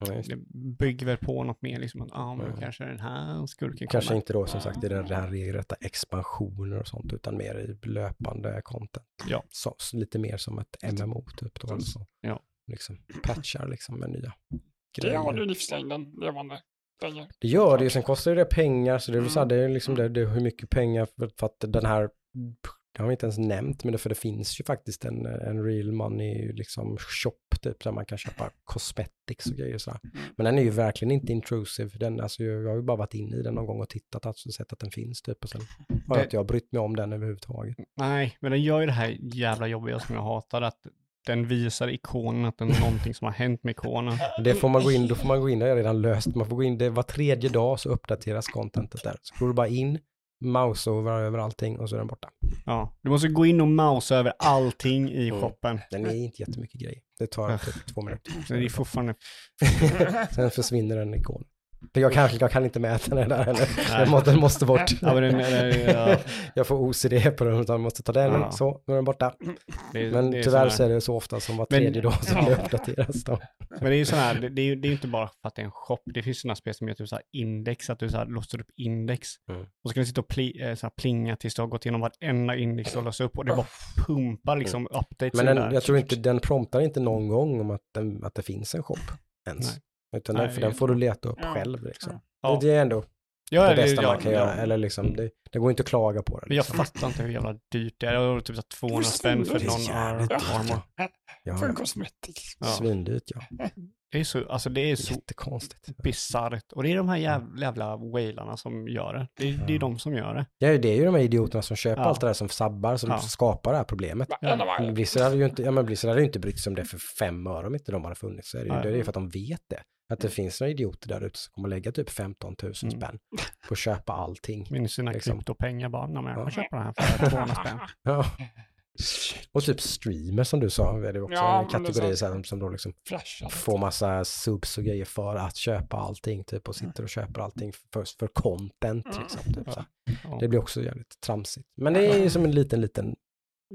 Ja, just det. Det bygger väl på något mer, liksom att ah, men Mm. kanske den här skurken Kanske inte då som sagt i den här regelrätta expansioner och sånt utan mer i löpande content. Ja. Så, så lite mer som ett MMO typ då. Alltså. Ja. Liksom patchar liksom med nya Det har grejer. du livslängden levande. Det gör det ju, sen kostar ju det pengar så det är väl så här, Mm. det är liksom det, det är hur mycket pengar för, för att den här, det har vi inte ens nämnt, men det, för det finns ju faktiskt en, en real money liksom shop typ där man kan köpa cosmetics och grejer så här. Mm. Men den är ju verkligen inte intrusive, den, alltså jag har ju bara varit inne i den någon gång och tittat, alltså sett att den finns typ och sen har Det- inte jag brytt mig om den överhuvudtaget. Nej, men den gör ju det här jävla jobbiga som jag hatar, att den visar ikonen att det är någonting som har hänt med ikonen. Det får man gå in, då får man gå in, det är redan löst, man får gå in, det var tredje dag så uppdateras contentet där. Så går du bara in, mouse over över allting och så är den borta. Ja, du måste gå in och mausa över allting i Mm. shoppen. Den är inte jättemycket grej. Det tar typ två minuter. Så det är fortfarande... [LAUGHS] Sen försvinner den ikon. För jag kanske, jag kan inte mäta den där heller. Nej. Den måste, den måste bort. Ja, men den, ja, [LAUGHS] Jag får OCD på den, utan måste ta den, Ja. så, nu är den borta. det, Men det är tyvärr så är det så ofta som var Men- tredje dag som Ja. det uppdateras. Då. Men det är ju sån här, det, det är ju det inte bara för att det är en shop. Det finns sådana spel som gör typ så här index, att du så här låser upp index. Mm. Och så kan du sitta och pli, eh, så här plinga tills du har gått igenom varenda index och låsa upp. Och det bara pumpar liksom updates Mm. Men in den, jag tror inte, den promptar inte någon gång om att, den, att det finns en shop ens. Utan den, Nej, för den får du leta upp Ja. själv. Liksom. Ja. Det, det är ändå Ja, det bästa ja, man kan ja. göra. Eller liksom, det, det går inte att klaga på det. Men jag Liksom. fattar inte hur jävla dyrt det är. Jag har typ så här 200 Det är spänn för någon Det är jävligt ar- dyrt, armor. Ja, För cosmetics. Ja. Svindyrt ja. [LAUGHS] Det är så, alltså det är så Jättekonstigt. bisarrt. Och det är de här jävla, jävla whalarna som gör det. Det, är- det är de som gör det. Ja, det är ju de här idioterna som köper Ja. allt det där som sabbar, som Ja. skapar det här problemet. Varenda varje. Blizzard hade ju inte, ja men Blizzard hade ju inte brytt sig om det för fem öre om inte de hade funnits. Så är det, ju, Nej. det är ju för att de vet det. Att det finns några idioter där ute som kommer lägga typ 15 000 Mm. spänn på att köpa allting. Med sina Liksom. kryptopengar bara, men jag Ja. köpa det här för 200 spänn. Ja. [LAUGHS] Och typ streamer som du sa, är det också Ja, en det kategori här, som då liksom får massa subs och grejer för att köpa allting typ och sitter och köper allting för, för content liksom. Typ, här. Ja. Det blir också jävligt tramsigt. Men det är ju som en liten, liten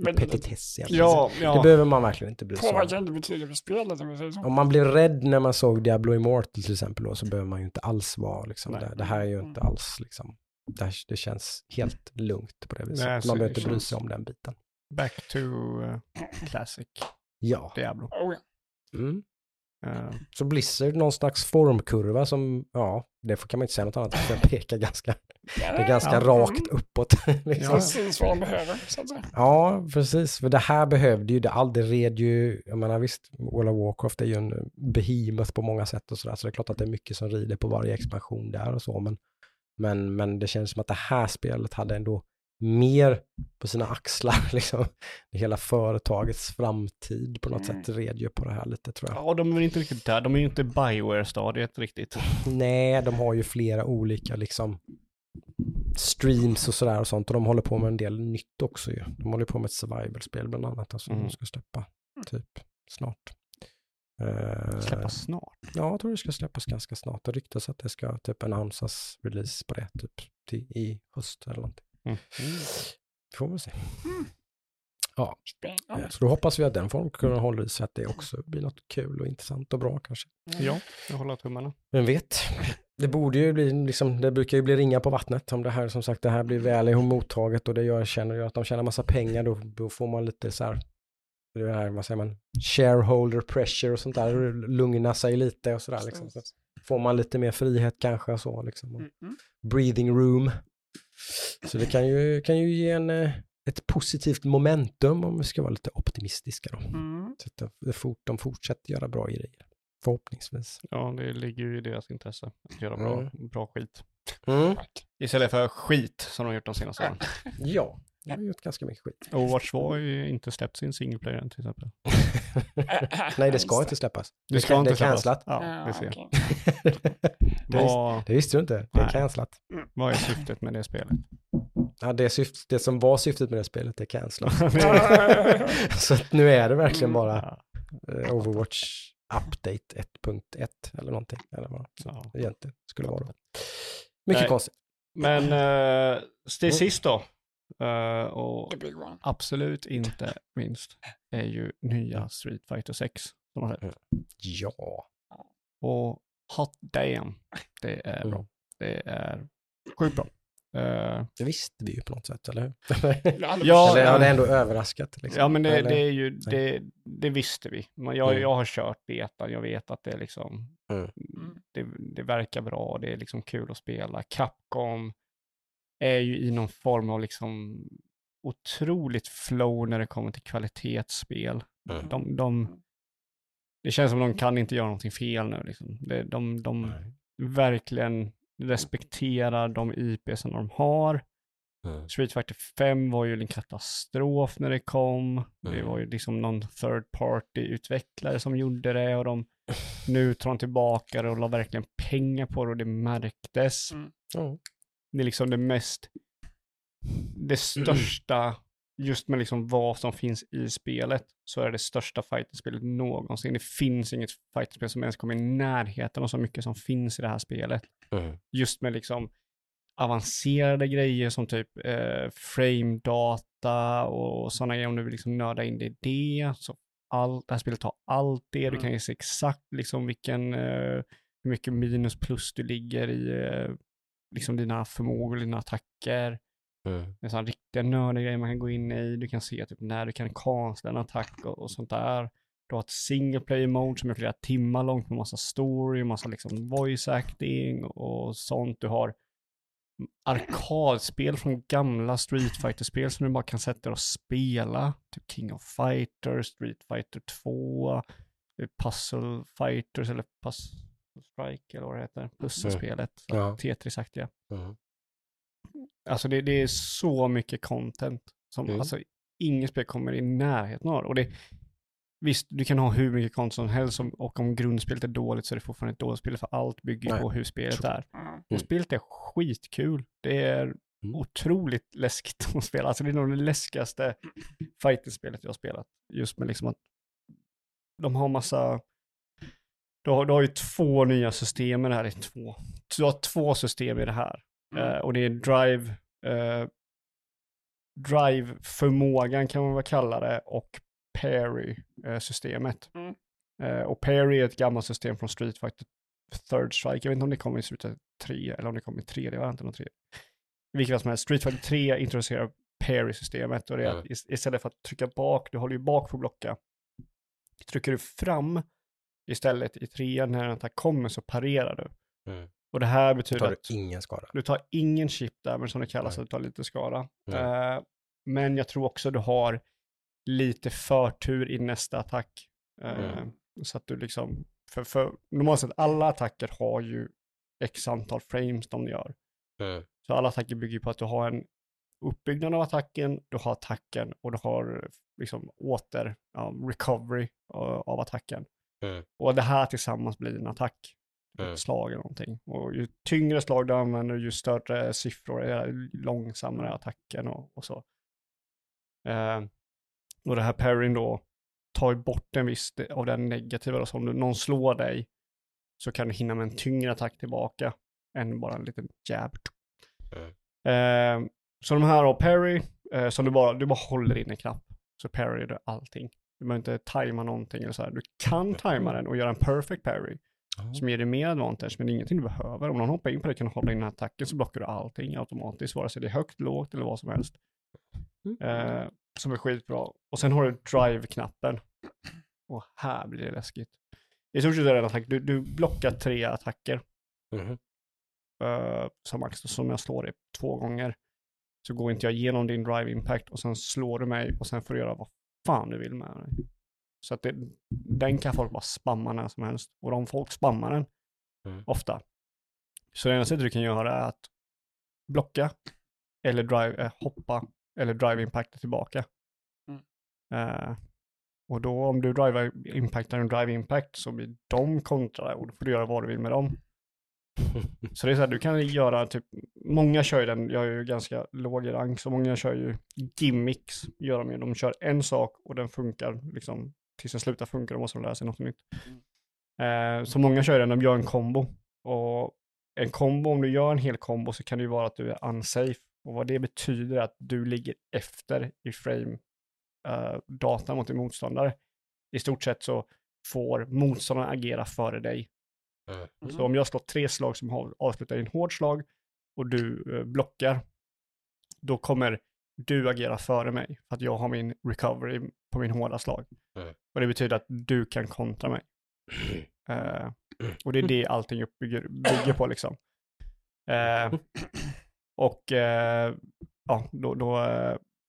petitess egentligen. Ja, Det ja. behöver man verkligen inte bry sig om. påverkar inte betyget för spelet om vi säger så. Om man blev rädd när man såg Diablo Immortal till exempel då, så behöver man ju inte alls vara liksom, det, det här är ju inte alls liksom, det, här, det känns helt lugnt på det viset. Nej, man det behöver inte bry sig om den biten. Back to uh, [CLEARS THROAT] classic Ja. Diablo. Oh, ja. Mm. Uh, Så Blizzard, någon slags formkurva som, ja, det får- kan man inte säga något annat, för den pekar ganska, det är ganska Ja. rakt uppåt. [LAUGHS] liksom. Precis vad de behöver, så att säga. Ja, precis. För det här behövde ju, det aldrig red ju, jag menar visst, World of Warcraft är ju en behemoth på många sätt och sådär, så det är klart att det är mycket som rider på varje expansion där och så, men, men, men det känns som att det här spelet hade ändå mer på sina axlar, [LAUGHS] liksom. Hela företagets framtid på något Mm. sätt red ju på det här lite tror jag. ja, de är inte riktigt där. De är ju inte Bioware-stadiet riktigt. Nej, de har ju flera olika liksom streams och sådär och sånt och de håller på med en del nytt också ju. De håller på med ett survival-spel bland annat, alltså Mm. de ska släppa typ snart. Eh, Släppa snart. Ja, jag tror det ska släppas ganska snart. Det ryktas att det ska typ annonsas release på det typ i höst eller någonting. Mm. Får vi se. Spännande. Eh, Så då hoppas vi att den får kunna hålla i sig, att det också blir något kul och intressant och bra kanske. Ja, jag håller tummarna. Vem vet? Det borde ju bli, liksom, det brukar ju bli ringa på vattnet om det här, som sagt, det här blir väl mottaget och det gör, känner ju att de tjänar massa pengar, då, då får man lite så här, det här, vad säger man, shareholder pressure och sånt där, lugna sig lite och sådär liksom. Så får man lite mer frihet kanske och så liksom. Och Mm, mm. breathing room. Så det kan ju, kan ju ge en, eh, ett positivt momentum om vi ska vara lite optimistiska då. Mm. Så att de, fort, de fortsätter göra bra grejer. Förhoppningsvis. Ja, det ligger ju i deras intresse att göra bra, Mm. bra skit. Mm. Istället för skit som de har gjort de senaste åren. Ja, de har gjort ganska mycket skit. Overwatch var ju inte släppt sin single player än till exempel. [LAUGHS] Nej, det ska inte släppas. Det ska kan- inte det är cancelat. Ja, det ser. [LAUGHS] det, visste, det du inte. Det är Nej. cancelat. vad är syftet med det spelet? Ja, det, syft, det som var syftet med det spelet är cancelat. [LAUGHS] Så nu är det verkligen bara Ja, eh, Overwatch Update 1.1 eller någonting. Eller vad ja. det egentligen skulle vara. Mycket Nej. konstigt. Men uh, till Mm. sist då, eh, och The big one. absolut inte minst, är ju nya Street Fighter 6 som har släppts. Ja. Och hot damn, det är bra. Mm. Det är sjukt bra. Eh, Det visste vi ju på något sätt, eller hur? [LAUGHS] Ja, eller har det ändå överraskat? Liksom? ja men det, det är ju, det, det visste vi. Men jag, Mm. jag har kört betan, jag vet att det är liksom, Mm. det, det verkar bra, det är liksom kul att spela. Capcom är ju i någon form av liksom otroligt flow när det kommer till kvalitetsspel. Mm. De, de, det känns som de kan inte göra någonting fel nu. Liksom. De, de Nej. verkligen respekterar de IP som de har. Mm. Street Fighter 5 var ju en katastrof när det kom. Det Mm. var ju liksom någon third party-utvecklare som gjorde det och de nu tar de tillbaka det och la verkligen pengar på det och det märktes. Mm. Det är liksom det mest, det största, just med liksom vad som finns i spelet, så är det det största fighterspelet någonsin. Det finns inget fighterspel som ens kommer i närheten av så mycket som finns i det här spelet. Mm. Just med liksom avancerade grejer som typ eh, frame data och sådana grejer om du vill liksom nörda in det i det. Så allt, det här spelet har allt det. Du Mm. kan ju se exakt liksom vilken, eh, hur mycket minus plus du ligger i eh, liksom dina förmågor, dina attacker. Mm. Det är sådana riktiga nördiga grejer man kan gå in i. Du kan se typ när du kan cancella en attack och, och sånt där. Du har ett single player mode som är flera timmar långt med massa story, massa liksom voice acting och sånt. Du har arkadspel från gamla Street Fighter-spel som du bara kan sätta dig och spela. Typ King of Fighters, Street Fighter 2, eh, Puzzle Fighters eller Puzzle Strike eller vad det heter. Pusselspelet. Ja. Tetris-aktiga. Mm. Alltså det, det är så mycket content som Mm. alltså inget spel kommer i närheten av. Och det, visst, du kan ha hur mycket content som helst som, och om grundspelet är dåligt så är det fortfarande ett dåligt spel för allt bygger Nej. på hur spelet är. Mm. Och spelet är skitkul. Det är Mm. otroligt läskigt att spela. Alltså det är nog det läskigaste fighting-spelet jag har spelat. Just med liksom att de har massa... Du har, du har ju två nya system i det här. Det två. Du har två system i det här. Mm. Eh, och det är drive, eh, drive-förmågan kan man väl kalla det och parry-systemet. Mm. Eh, och parry är ett gammalt system från Street Fighter Third Strike. Jag vet inte om det kommer i Fighter 3 eller om det kommer i tredje varianten av 3. I vilket fall som helst, Street Fighter 3 introducerar parry-systemet och det är att Mm. is- istället för att trycka bak, du håller ju bak för att blocka, trycker du fram istället i trean när en attack kommer så parerar du. Mm. Och det här betyder tar att du ingen skada. du tar ingen chip damage som det kallas, Nej. så du tar lite skada. Eh, men jag tror också du har lite förtur i nästa attack. Mm. Så att du liksom, för, för normalt sett alla attacker har ju x antal frames de gör. Mm. Så alla attacker bygger på att du har en uppbyggnad av attacken, du har attacken och du har liksom åter, ja, recovery av, av attacken. Mm. Och det här tillsammans blir en attack. Mm. Slag eller någonting. Och ju tyngre slag du använder, ju större siffror, ju långsammare attacken och, och så. Eh, och det här parryn då tar bort en viss av den negativa. Då, så om du, någon slår dig så kan du hinna med en tyngre attack tillbaka än bara en liten jab. Eh, så de här har Perry, eh, som du bara, du bara håller in en knapp. Så Perry är allting. Du behöver inte tajma någonting eller så här. Du kan tajma den och göra en perfect parry. Som ger dig mer advantage, men det är ingenting du behöver. Om någon hoppar in på det kan du hålla in den här attacken så blockar du allting automatiskt, vare sig det är högt, lågt eller vad som helst. Eh, som är skitbra. Och sen har du drive-knappen. Och här blir det läskigt. I stort sett är det en attack. Du, du blockar tre attacker. Mhm. Uh, som max, som jag slår dig två gånger. Så går inte jag igenom din drive impact och sen slår du mig och sen får du göra vad fan du vill med dig. Så att det, den kan folk bara spamma när som helst. Och om folk spammar den, Mm. ofta. Så det enda sättet du kan göra är att blocka, eller drive, eh, hoppa, eller drive impacta tillbaka. Mm. Eh, och då om du driver impactar en drive impact så blir de kontrade och då får du göra vad du vill med dem. Så det är så här, du kan göra typ, många kör ju den, jag är ju ganska låg i rank, så många kör ju gimmicks, gör de ju. De kör en sak och den funkar liksom tills den slutar funka, då måste de lära sig något nytt. Eh, så många kör den, de gör en kombo. Och en kombo, om du gör en hel kombo så kan det ju vara att du är unsafe. Och vad det betyder är att du ligger efter i frame eh, data mot din motståndare. I stort sett så får motståndaren agera före dig. Mm. Så om jag slår tre slag som har- avslutar i en hård slag och du eh, blockar, då kommer du agera före mig för att jag har min recovery på min hårda slag. Mm. Och det betyder att du kan kontra mig. [CLEARS THROAT] Eh, och det är det allting uppbygger, bygger på liksom. Eh, [CLEARS THROAT] och eh, ja, då, då,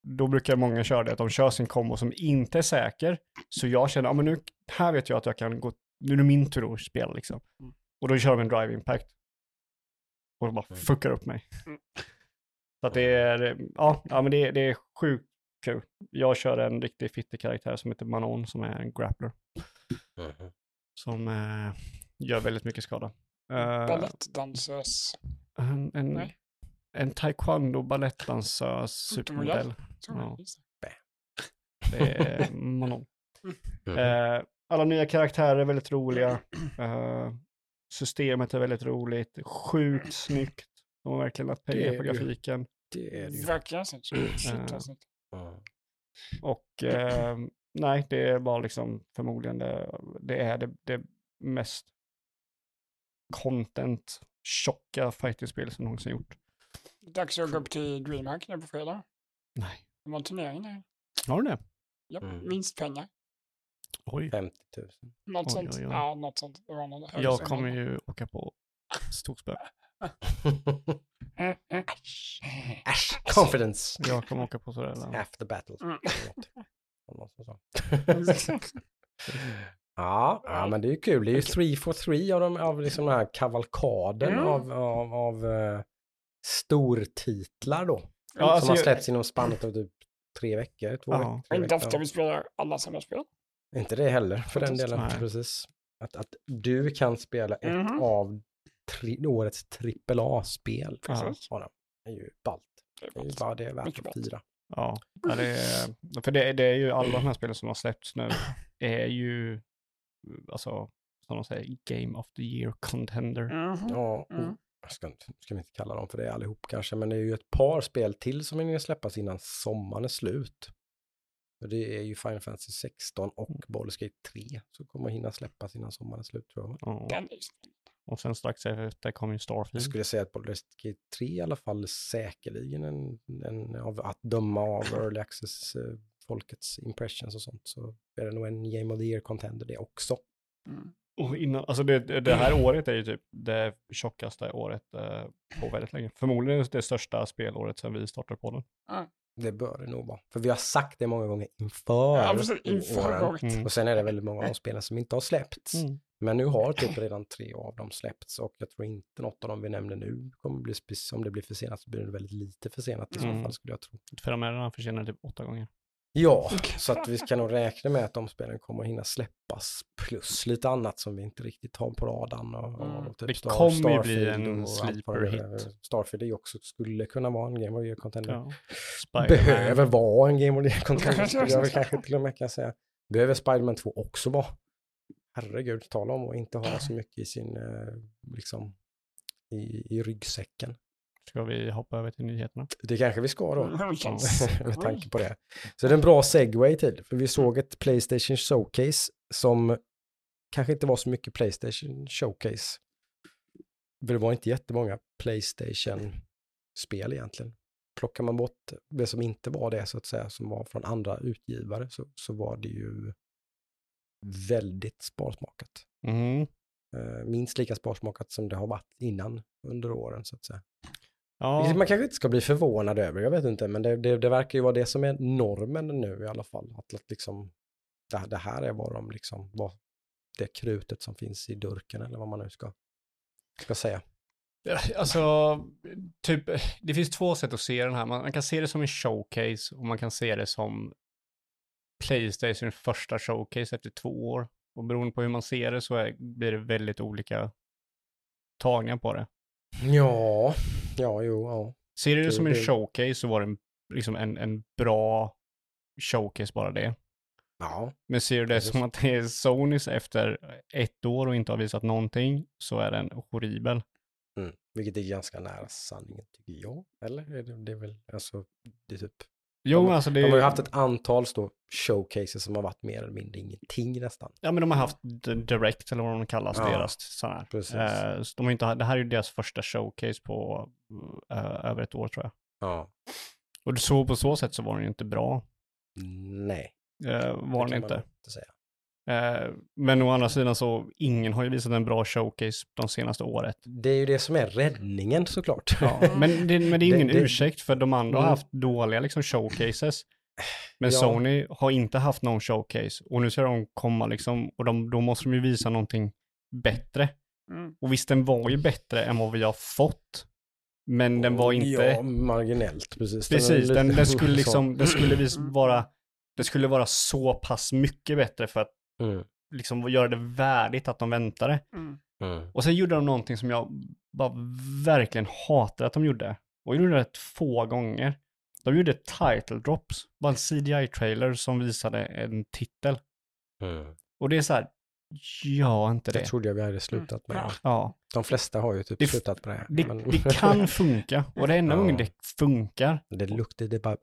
då brukar många köra det, att de kör sin kombo som inte är säker. Så jag känner, ja men nu, här vet jag att jag kan gå, nu är det min tur att spela liksom. Mm. Och då kör de en drive impact. Och de bara Mm. fuckar upp mig. Mm. Så att det är, ja, ja men det, det är sjukt kul. Jag kör en riktig fittig karaktär som heter Manon som är en grappler. Mhm. Som eh, gör väldigt mycket skada. Eh, Balettdansös. en, en, Nej. en taekwondo balettdansös Supermodell. supermodell. Ja. Det är Manon. Mhm. Eh, alla nya karaktärer är väldigt roliga. Eh, systemet är väldigt roligt. Sjukt snyggt. De har verkligen lagt pengar på grafiken. Det är det ju. Verkligen snyggt. Shit Eh. Mm. Och eh, nej, det är bara liksom förmodligen det, det är det, det mest content tjocka fighting-spel som någonsin gjort. Dags att gå upp till DreamHack nu på fredag. Nej. Det var en turnering där. Har du det? Ja, Mm. minst pengar. Oj. 50 000. Något Oj, sånt. oj, oj. Ja, något sånt. Det var någon högre Jag kommer ju åka på storspö. Mm, mm. Äsch, confidence. Jag kommer åka på sådär. [LAUGHS] eller? After battle. Mm. Ja, ja, men det är ju kul. Det är ju 3 for 3 av, de, av liksom den här kavalkaden Mm. av, av, av uh, stortitlar då. Ja, alltså, som har jag- släppts inom spannet av typ tre veckor, två Ja. veckor. tre Inte veckor. ofta vi spelar alla samma spel. Inte det heller för den delen. nej. Precis. Att, att du kan spela ett Mhm. av tri, årets AAA-spel. Precis. Ja, det är ju ballt. Det är Det är ju ballt. bara det är värt Mycket att fira. Ja, ja det är, för det, det är ju alla de här spelen som har släppts nu är ju, alltså, som de säger, Game of the Year Contender. Mhm. Ja, och, Mm. jag ska, ska vi inte kalla dem för det allihop kanske, men det är ju ett par spel till som hinner släppas innan sommaren är slut. Och det är ju Final Fantasy 16 och Baldur's Gate 3 som kommer hinna släppas innan sommaren är slut tror jag. Ja. Den är. Och sen strax efter kommer ju Jag Starfield. skulle säga att Baldur's Gate 3 i alla fall säkerligen en, en av att döma av [CLEARS THROAT] Early Access eh, folkets impressions och sånt så är det nog en Game of the Year contender det också. Mm. Och innan, alltså det, det här året är ju typ det tjockaste året eh, på väldigt länge. Förmodligen det största spelåret sedan vi startade podden. Det bör det nog vara. För vi har sagt det många gånger inför, Ja, precis. Inför åren. Mm. Och sen är det väldigt många av de spelen som inte har släppts. Mm. Men nu har typ redan tre av dem släppts och jag tror inte något av dem vi nämner nu kommer bli, om det blir försenat så blir det väldigt lite försenat i så Mm. fall skulle jag tro. För de är redan försenade typ åtta gånger. Ja, så att vi kan nog räkna med att de spelen kommer att hinna släppas plus lite annat som vi inte riktigt har på radarn. Och, Mm. och typ Det Star- kommer ju bli Starfield en och allt sleeper hit. Starfield är också, skulle kunna vara en Game of Year contender. Ja. Behöver vara en Game of the Year contender [LAUGHS] skulle jag väl kanske till och med kan säga. Behöver Spiderman 2 också vara. Herregud, tala om att inte ha [CLEARS THROAT] så mycket i sin, eh, liksom, i, i ryggsäcken. Ska vi hoppa över till nyheterna? Det kanske vi ska då. Känns [LAUGHS] med tanke på det. Så det är en bra segway till, för vi såg ett Playstation Showcase som kanske inte var så mycket Playstation Showcase. För det var inte jättemånga Playstation-spel egentligen. Plockar man bort det som inte var det, så att säga, som var från andra utgivare, så, så var det ju väldigt sparsmakat. Mm. Eh, minst lika sparsmakat som det har varit innan under åren, så att säga. Ja, Vilket man kanske inte ska bli förvånad över, jag vet inte, men det, det, det verkar ju vara det som är normen nu i alla fall. Att, att liksom, det, det här är vad de liksom, vad det krutet som finns i durken eller vad man nu ska, ska säga. alltså, typ, det finns två sätt att se den här. Man, man kan se det som en showcase och man kan se det som Playstation första showcase efter två år. Och beroende på hur man ser det så är, blir det väldigt olika tagningar på det. Ja, ja, jo, ja. Ser du det Det- som en det- showcase så var det en, liksom en, en bra showcase bara det. Ja, Men ser du det Precis. som att det är Sonys efter ett år och inte har visat någonting så är den horribel. mm. vilket är ganska nära sanningen tycker jag. Eller? Det är väl, alltså, det är typ, Jo, De- alltså det de har ju haft ett antal showcases som har varit mer eller mindre ingenting nästan. ja men de har haft Direct eller vad de kallas, Ja, deras sån här. Eh, så de har inte, det här är ju deras första showcase på eh, över ett år tror jag. Ja, Och du såg på så sätt så var den ju inte bra. nej. Eh, var den inte. inte säga. Eh, men å andra sidan så, ingen har ju visat en bra showcase de senaste året. Det är ju det som är räddningen såklart. Ja, men, det, men det är [LAUGHS] Det- ingen det- ursäkt för de andra har Mm. haft dåliga liksom showcases. Men Ja. Sony har inte haft någon showcase och nu ska de komma liksom och de, då måste de ju visa någonting bättre. Mm. Och visst, den var ju bättre än vad vi har fått. Men den var inte... Ja, marginellt, precis. precis, den, lite- den skulle [LAUGHS] liksom, den skulle vis vara, det skulle vara så pass mycket bättre för att Mm, liksom göra det värdigt att de väntade. Mm. mm. Och sen gjorde de någonting som jag bara verkligen hatar att de gjorde. Och gjorde det två gånger. De gjorde title drops, bara en CDI-trailer som visade en titel. Mm. Och det är så här, gör inte Det det. trodde jag vi hade slutat med. Ja. Ja, De flesta har ju typ Det- slutat med det. det, men- det kan [LAUGHS] funka. Och det enda Ja. gången det funkar. det är bara,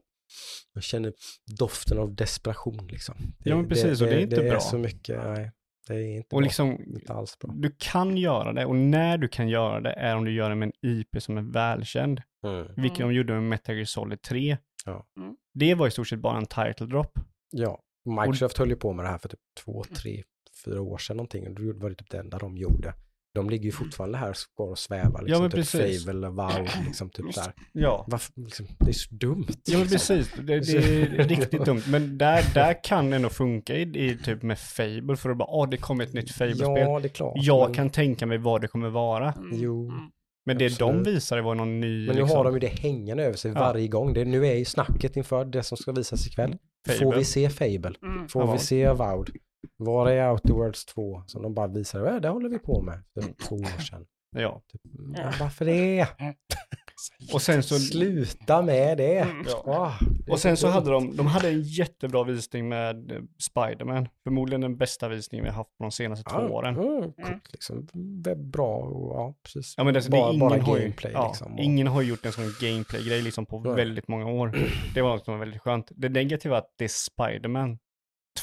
man känner doften av desperation liksom. Det, Ja, men precis, och det är inte det bra. är så mycket, nej. Det är inte Och bra. liksom, Inte alls bra. du kan göra det. Och när du kan göra det är om du gör det med en IP som är välkänd. Mm. Vilket Mm. de gjorde med Metal Gear Solid 3. Ja. Mm. Det var i stort sett bara en title drop. Ja, Microsoft höll ju på med det här för typ två, tre, fyra år sedan någonting. Och då var det typ det enda de gjorde. De ligger ju fortfarande här och går och svävar. Liksom, men typ precis. Fable, WoW, [CLEARS THROAT] liksom typ där. Ja. Varför, liksom, det är så dumt. Ja men liksom. precis, det, det [LAUGHS] är riktigt dumt. Men där, där kan det ändå funka i, i typ med Fable, för att bara, åh det kommer ett nytt Fable-spel. Ja, det är klart. Jag men, kan tänka mig vad det kommer vara. Mm. Jo. Mm. Men det de absolut. visade var någon ny, men nu liksom, har de ju det hängande över sig Ja. varje gång. Det, nu är ju snacket inför det som ska visas ikväll. Får Fable. vi se Fable? Mm. Får Ja. vi se Avowed? Var är Outer Worlds 2? Som de bara visade, ja, det håller vi på med för två år sedan. Ja. Typ, ja, varför det? [LAUGHS] Och sen så, Sluta med det! Mm. Ah, det och sen så hade de, de hade en jättebra visning med eh, Spider-Man. Förmodligen den bästa visningen vi har haft på de senaste två åren. Mm, coolt, liksom. Bra och ja, precis. Ja men det, bara, det, bara har gameplay ja, liksom. Och, ingen har gjort en sån gameplay-grej liksom på väldigt många år. Det var något som var väldigt skönt. Det negativa är att det är Spider-Man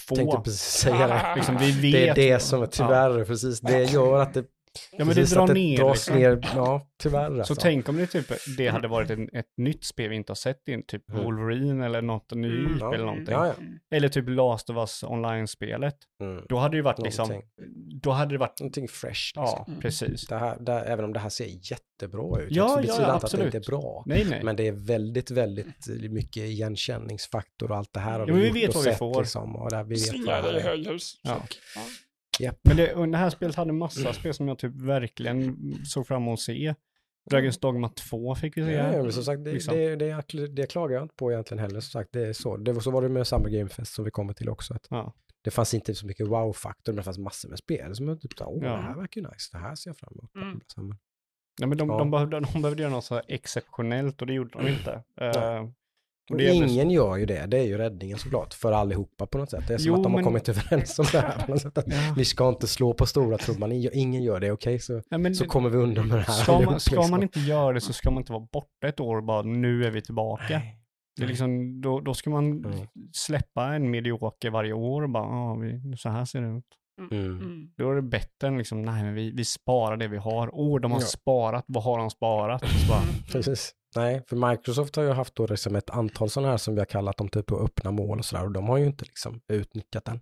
2. tänkte precis säga det. [LAUGHS] Liksom, vi vet, Det är det som är tyvärr, precis. Det gör att det, Ja, men det drar att det ner. dras Liksom. ner. Ja, tyvärr alltså. Så tänk om det typ, det hade varit en, ett nytt spel vi inte har sett in, typ Mm. Wolverine eller något, en ny Mm. Ja. eller någonting. Ja, ja. Eller typ Last of Us online-spelet. Mm. Då hade det varit liksom, Någonting. då hade det varit, Någonting fresh. Liksom. ja, Mm. precis. Det här, det, även om det här ser jättebra ut. Ja, så ja, betyder inte att det absolut. inte är bra. Nej, nej. Men det är väldigt, väldigt mycket igenkänningsfaktor och allt det här har Ja, men vi gjort vet vad vi får. Liksom, och där vi vet Svingar vad i det är. Ja. Japp. Men det, och det här spelet hade massa spel som jag typ verkligen såg fram emot att se. Dragon's Dogma 2 fick vi se. Ja, ja, men som sagt, det, liksom. det, det, det klagar jag inte på egentligen heller. Som sagt, det är så. Det var, så var det med Summer Game Fest som vi kommer till också. Att Ja. Det fanns inte så mycket wow-faktor, men det fanns massor med spel som jag typ sa, åh, Ja. det här verkar ju nice, det här ser jag fram emot. Mm. Nej, men de, Ja. de, behövde, de behövde göra något så här exceptionellt och det gjorde de inte. Eh, Och ingen gör ju det, det är ju räddningen såklart, för allihopa på något sätt. Det är som Jo, att de har men- kommit överens om det här på något sätt. Att Ja. Vi ska inte slå på stora trumman, ingen gör det, okej? Så, Nej, men så det- kommer vi undan med det här Ska man, ska liksom. man inte göra det så ska man inte vara borta ett år och bara nu är vi tillbaka. Det är liksom, då, då ska man Mm. släppa en medioker varje år och bara, ah, vi, så här ser det ut. Mm. Mm. Då är det bättre än liksom, nej men vi, vi sparar det vi har. Åh, de har Ja. sparat, vad har de sparat? Så bara, [LAUGHS] Precis. Nej, för Microsoft har ju haft då liksom ett antal sådana här som vi har kallat dem typ då öppna mål och sådär och de har ju inte liksom utnyttjat den.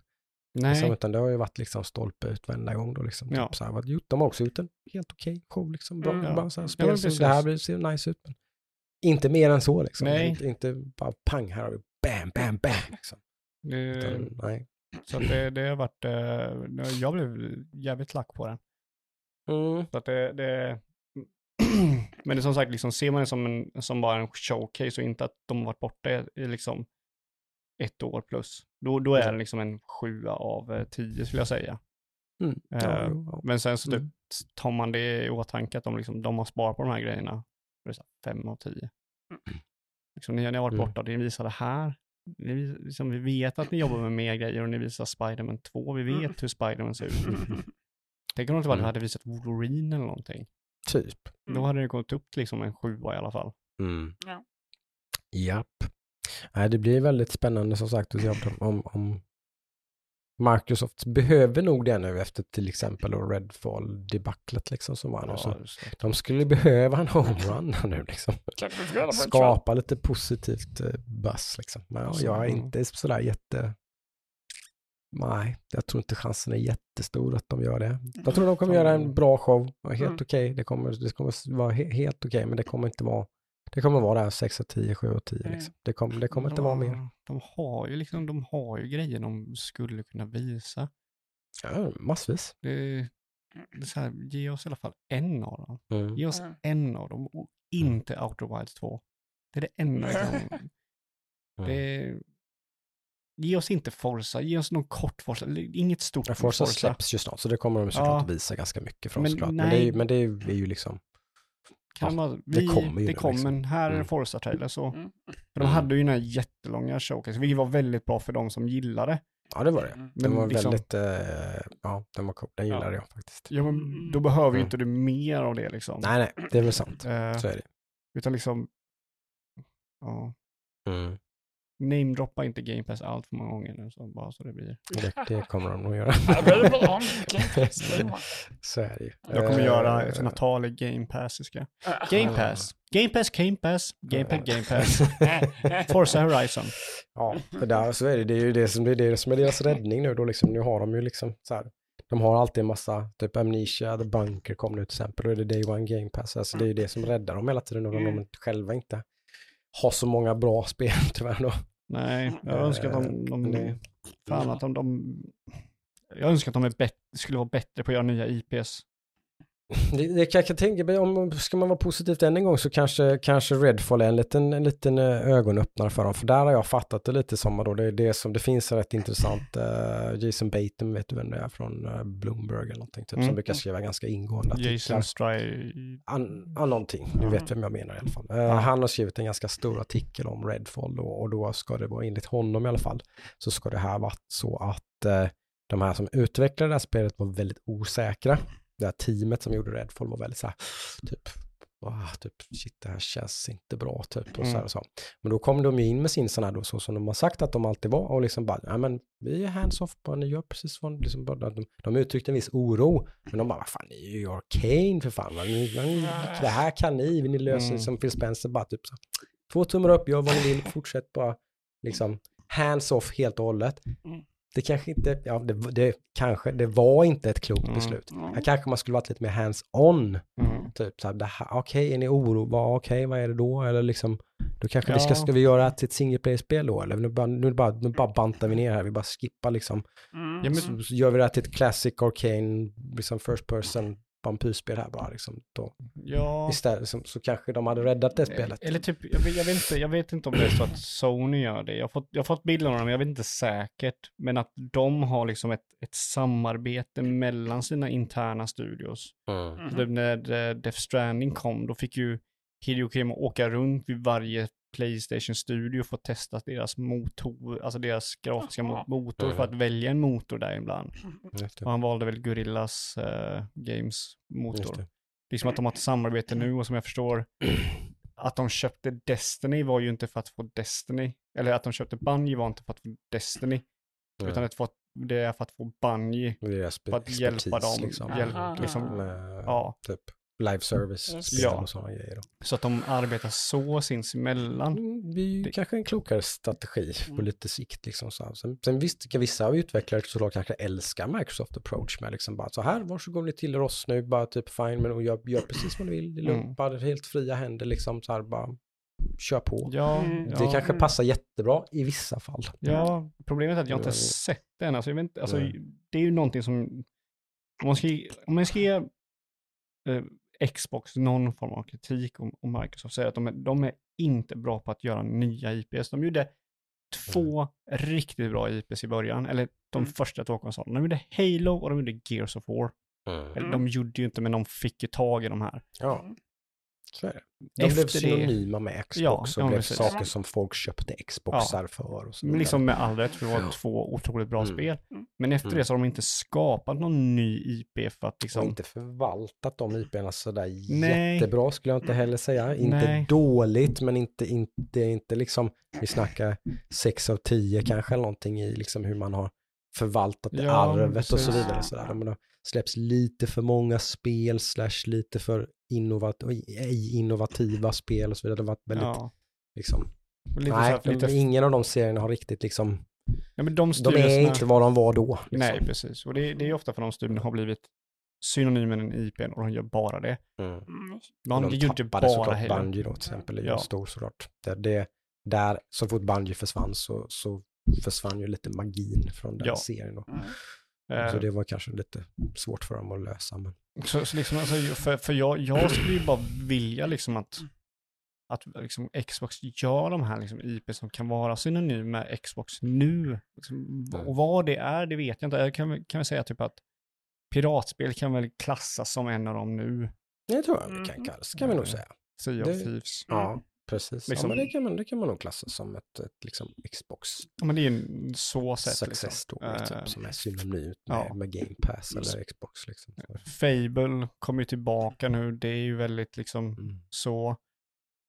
nej, Liksom, utan det har ju varit liksom stolpe ut varenda gång då liksom. Ja. Typ så här, de har också gjort en helt okej show liksom. Bra, Mm. bara så här, Ja, spel som precis. det här blir, ser nice ut. Men inte mer än så liksom. Nej. Inte, inte bara pang, här har vi bam, bam, bam liksom. det, Utan, nej. så det, det har varit, eh, jag blev jävligt lack på den. Mm. Så att det, det [CLEARS THROAT] men det är som sagt, liksom, ser man det som, en, som bara en showcase och inte att de har varit borta i, liksom ett år plus, då, då är det liksom en sjua av eh, tio skulle jag säga. Mm. Ja, Eh, jo, ja. Men sen så typ, Mm. tar man det i åtanke att de, liksom, de har sparat på de här grejerna, är det här fem av tio. [CLEARS THROAT] Liksom, ni, ni har varit Mm. borta, ni visar det här. Ni, liksom, vi vet att ni jobbar med mer grejer och ni visar Spiderman 2. Vi vet Mm. hur Spiderman ser ut. [LAUGHS] Tänk om det inte Mm. hade visat Wolverine eller någonting. Typ. Då Mm. hade det gått upp till liksom en sjua i alla fall. Mm. Ja. Japp. Nej, det blir väldigt spännande som sagt att se om, om, Microsoft behöver nog det nu efter till exempel då Redfall-debaclet liksom som var nu. Det. de skulle behöva en homerun nu liksom. Skapa lite positivt eh, buzz liksom. Men Alltså, jag är ja. inte sådär jätte... Nej, jag tror inte chansen är jättestor att de gör det. Jag tror de kommer göra en bra show. Helt Mm. okej. Det kommer, det kommer vara he helt okej, men det kommer inte vara... Det kommer vara där 6 av 10, 7 av 10 Mm. liksom. Det kommer, det kommer inte vara mer. De har ju liksom, de har ju grejer de skulle kunna visa. Ja, massvis. Det, det är så här, ge oss i alla fall en av dem. Mm. Ge oss Mm. en av dem och inte Outer Wilds 2. Det är det enda liksom. [LAUGHS] Mm. Det, ge oss inte Forza, ge oss någon kort Forza, inget stort Ja, Forza släpps ju snart, så det kommer de såklart Ja. att visa ganska mycket från Men såklart. Men det är men det är ju, liksom... Kan Ja, man, det vi, kommer ju det nu, kommer, liksom. men här är Mm. Forza-trailer så. Mm. För de hade ju den här jättelånga showcase, vilket var väldigt bra för de som gillade. Ja, det var det. Mm. Den var liksom- väldigt... Eh, ja, den var cool. Den Ja. gillade jag faktiskt. Ja, men då behöver ju Mm. inte du mer av det liksom. Nej, nej, det är väl sant. Eh, Så är det. utan liksom, ja, Mm. Namedroppa inte Game Pass allt för många gånger nu, så bara så det blir. Det, det kommer de nog göra. Det [LAUGHS] det. Så är det ju. Jag kommer Eh, göra sådana tal i Game Passiska. Game Pass, Game Pass, Game Pass, Game Pass, Game Pass, [LAUGHS] Forza Horizon. Ja, för där, så är det. Det är ju det som, det är det som är deras räddning nu då liksom. Nu har de ju liksom så här. De har alltid en massa, typ Amnesia, The Bunker kom nu till exempel, och det är Day One Game Pass. Alltså det är ju det som räddar dem hela tiden, och de Mm. själva inte har så många bra spel [LAUGHS] tyvärr då. Nej, jag önskar att de, Eh, de, fan att de, de jag önskar att de bättre, skulle vara bättre på att göra nya IPs. Det, det jag kan tänka mig, om ska man vara positivt än en gång så kanske, kanske Redfall är en liten, en liten eh, ögonöppnare för dem. För där har jag fattat det lite som, då, det, är det, som, det finns en rätt intressant, eh, Jason Bateman, vet du vem det är, från eh, Bloomberg eller någonting, typ, Mm. som brukar skriva ganska ingående artiklar. Jason Stry... An, an, någonting, du Ja. vet vem jag menar i alla fall. Eh, Han har skrivit en ganska stor artikel om Redfall då, och då ska det vara enligt honom i alla fall, så ska det här vara så att de här som utvecklade det här spelet var väldigt osäkra. Det här teamet som gjorde Redfall var väldigt så här, typ, ah, typ shit det här känns inte bra typ och så här Mm. och så. Men då kom de ju in med sin sån här då, så som de har sagt att de alltid var och liksom bara, ja men vi är hands-off bara, ni gör precis vad, liksom bara, de, de uttryckte en viss oro, men de bara, vad fan, ni är ju arcane för fan, ni, ni, det här kan ni, ni löser Mm. som Phil Spencer bara typ så. Två tummar upp, gör vad ni vill, fortsätt bara, liksom hands-off helt och hållet. Mm. Det kanske inte, ja det, det kanske, det var inte ett klokt Mm. beslut. Här kanske man skulle varit lite mer hands-on. Mm. Typ så här, det här, okej, är ni oro, vad, okej, vad är det då? Eller liksom, då kanske vi ska, Ja. ska vi göra till ett single player-spel då? Eller nu bara, nu, bara, nu bara bantar vi ner här, vi bara skippar liksom. Mm. Ja, Så, så gör vi det här till ett classic arcane, liksom first person vampyrspel här bara liksom. Då. Ja. Istället så, så kanske de hade räddat det spelet. Eller typ, jag vet, jag, vet inte, jag vet inte om det är så att Sony gör det. Jag har fått, jag har fått bilder av dem, jag vet inte säkert. Men att de har liksom ett, ett samarbete mellan sina interna studios. Mm. Typ när eh, Death Stranding kom, då fick ju Hideo Kojima åka runt vid varje Playstation Studio får testa deras motor, alltså deras grafiska mo- motor för att välja en motor där ibland. Och han valde väl Gorillas eh, Games motor. det. Det är som att de har ett samarbete nu och som jag förstår [CLEARS THROAT] att de köpte Destiny var ju inte för att få Destiny. Eller att de köpte Bungie var inte för att få Destiny. Mm. Utan att få, det är för att få Bungie. För att hjälpa dem. Liksom. Hjälp, liksom, ja. typ live service Just spel Ja. och sådana grejer. Då. Så att de arbetar så sinsemellan. Mm, Det är ju Det- kanske en klokare strategi på Mm. lite sikt. Liksom så. Sen, sen visst, ska vissa av utvecklare såklart kanske älskar Microsoft approach med liksom bara så här, varsågod ni till oss nu, bara typ fine, men och gör, gör precis vad ni vill, det är lugnt, Mm. bara helt fria händer liksom så här, bara kör på. Ja, Mm. Det ja, kanske passar jättebra i vissa fall. ja, problemet är att jag inte har Mm. sett det än. Alltså, jag vet inte, alltså, det är ju någonting som, om man ska, om man ska ge eh, Xbox någon form av kritik om, om Microsoft, säger att de är, de är inte bra på att göra nya IPs. De gjorde två riktigt bra IPs i början, eller de Mm. första två konsolerna. De gjorde Halo och de gjorde Gears of War. Eller de gjorde ju inte, men de fick ju tag i de här. Ja, så är det. De blev det- synonyma med Xbox Ja, och ja, blev precis. saker som folk köpte Xboxar för. Och så vidare. liksom med all rätt, för det var Ja. två otroligt bra Mm. spel. Mm. Men efter Mm. det så har de inte skapat någon ny IP för att Och liksom... inte förvaltat de IP'erna sådär Nej. jättebra skulle jag inte heller säga. Inte Nej. dåligt men inte, inte, inte liksom, vi snackar 6 av 10 kanske eller någonting i liksom hur man har förvaltat det Ja, arvet och så precis. vidare. Det släpps lite för många spel slash lite för innovat ej innovativa spel och så vidare. Det har varit väldigt ja, liksom, lite nej, så här, lite, ingen av de serierna har riktigt liksom, ja, men de de är inte vad de var då. Liksom. Nej, precis. Och det, det är ofta för de studierna har blivit synonymen en IP och de gör bara det. Mm. De gör ju inte tappade bara såklart. Bungie då till exempel, är ju Ja. stor såklart. Det, det, där, så fort Bungie försvann så, så försvann ju lite magin från den Ja. serien då. Mm. Eh, Så det var kanske lite svårt för dem att lösa. Men... Så, så liksom, alltså, för, för jag, jag skulle ju bara vilja liksom att, att liksom Xbox gör de här liksom IP som kan vara synonym med Xbox nu. Liksom, Mm. Och vad det är, det vet jag inte. Jag kan, kan väl säga typ att piratspel kan väl klassas som en av dem nu. Det tror jag vi kan Mhm. kallas, kan vi nog Eh, säga. Sea of Det- Thieves. Ja, precis. Liksom- Ja, men det, kan man, det kan man nog klassa som ett, ett liksom Xbox Ja, men det är en så sätt success liksom. story Eh, typ, som är synonymt med, ja. med Game Pass eller Xbox. Liksom. Fable kommer ju tillbaka nu. Det är ju väldigt liksom mm. så.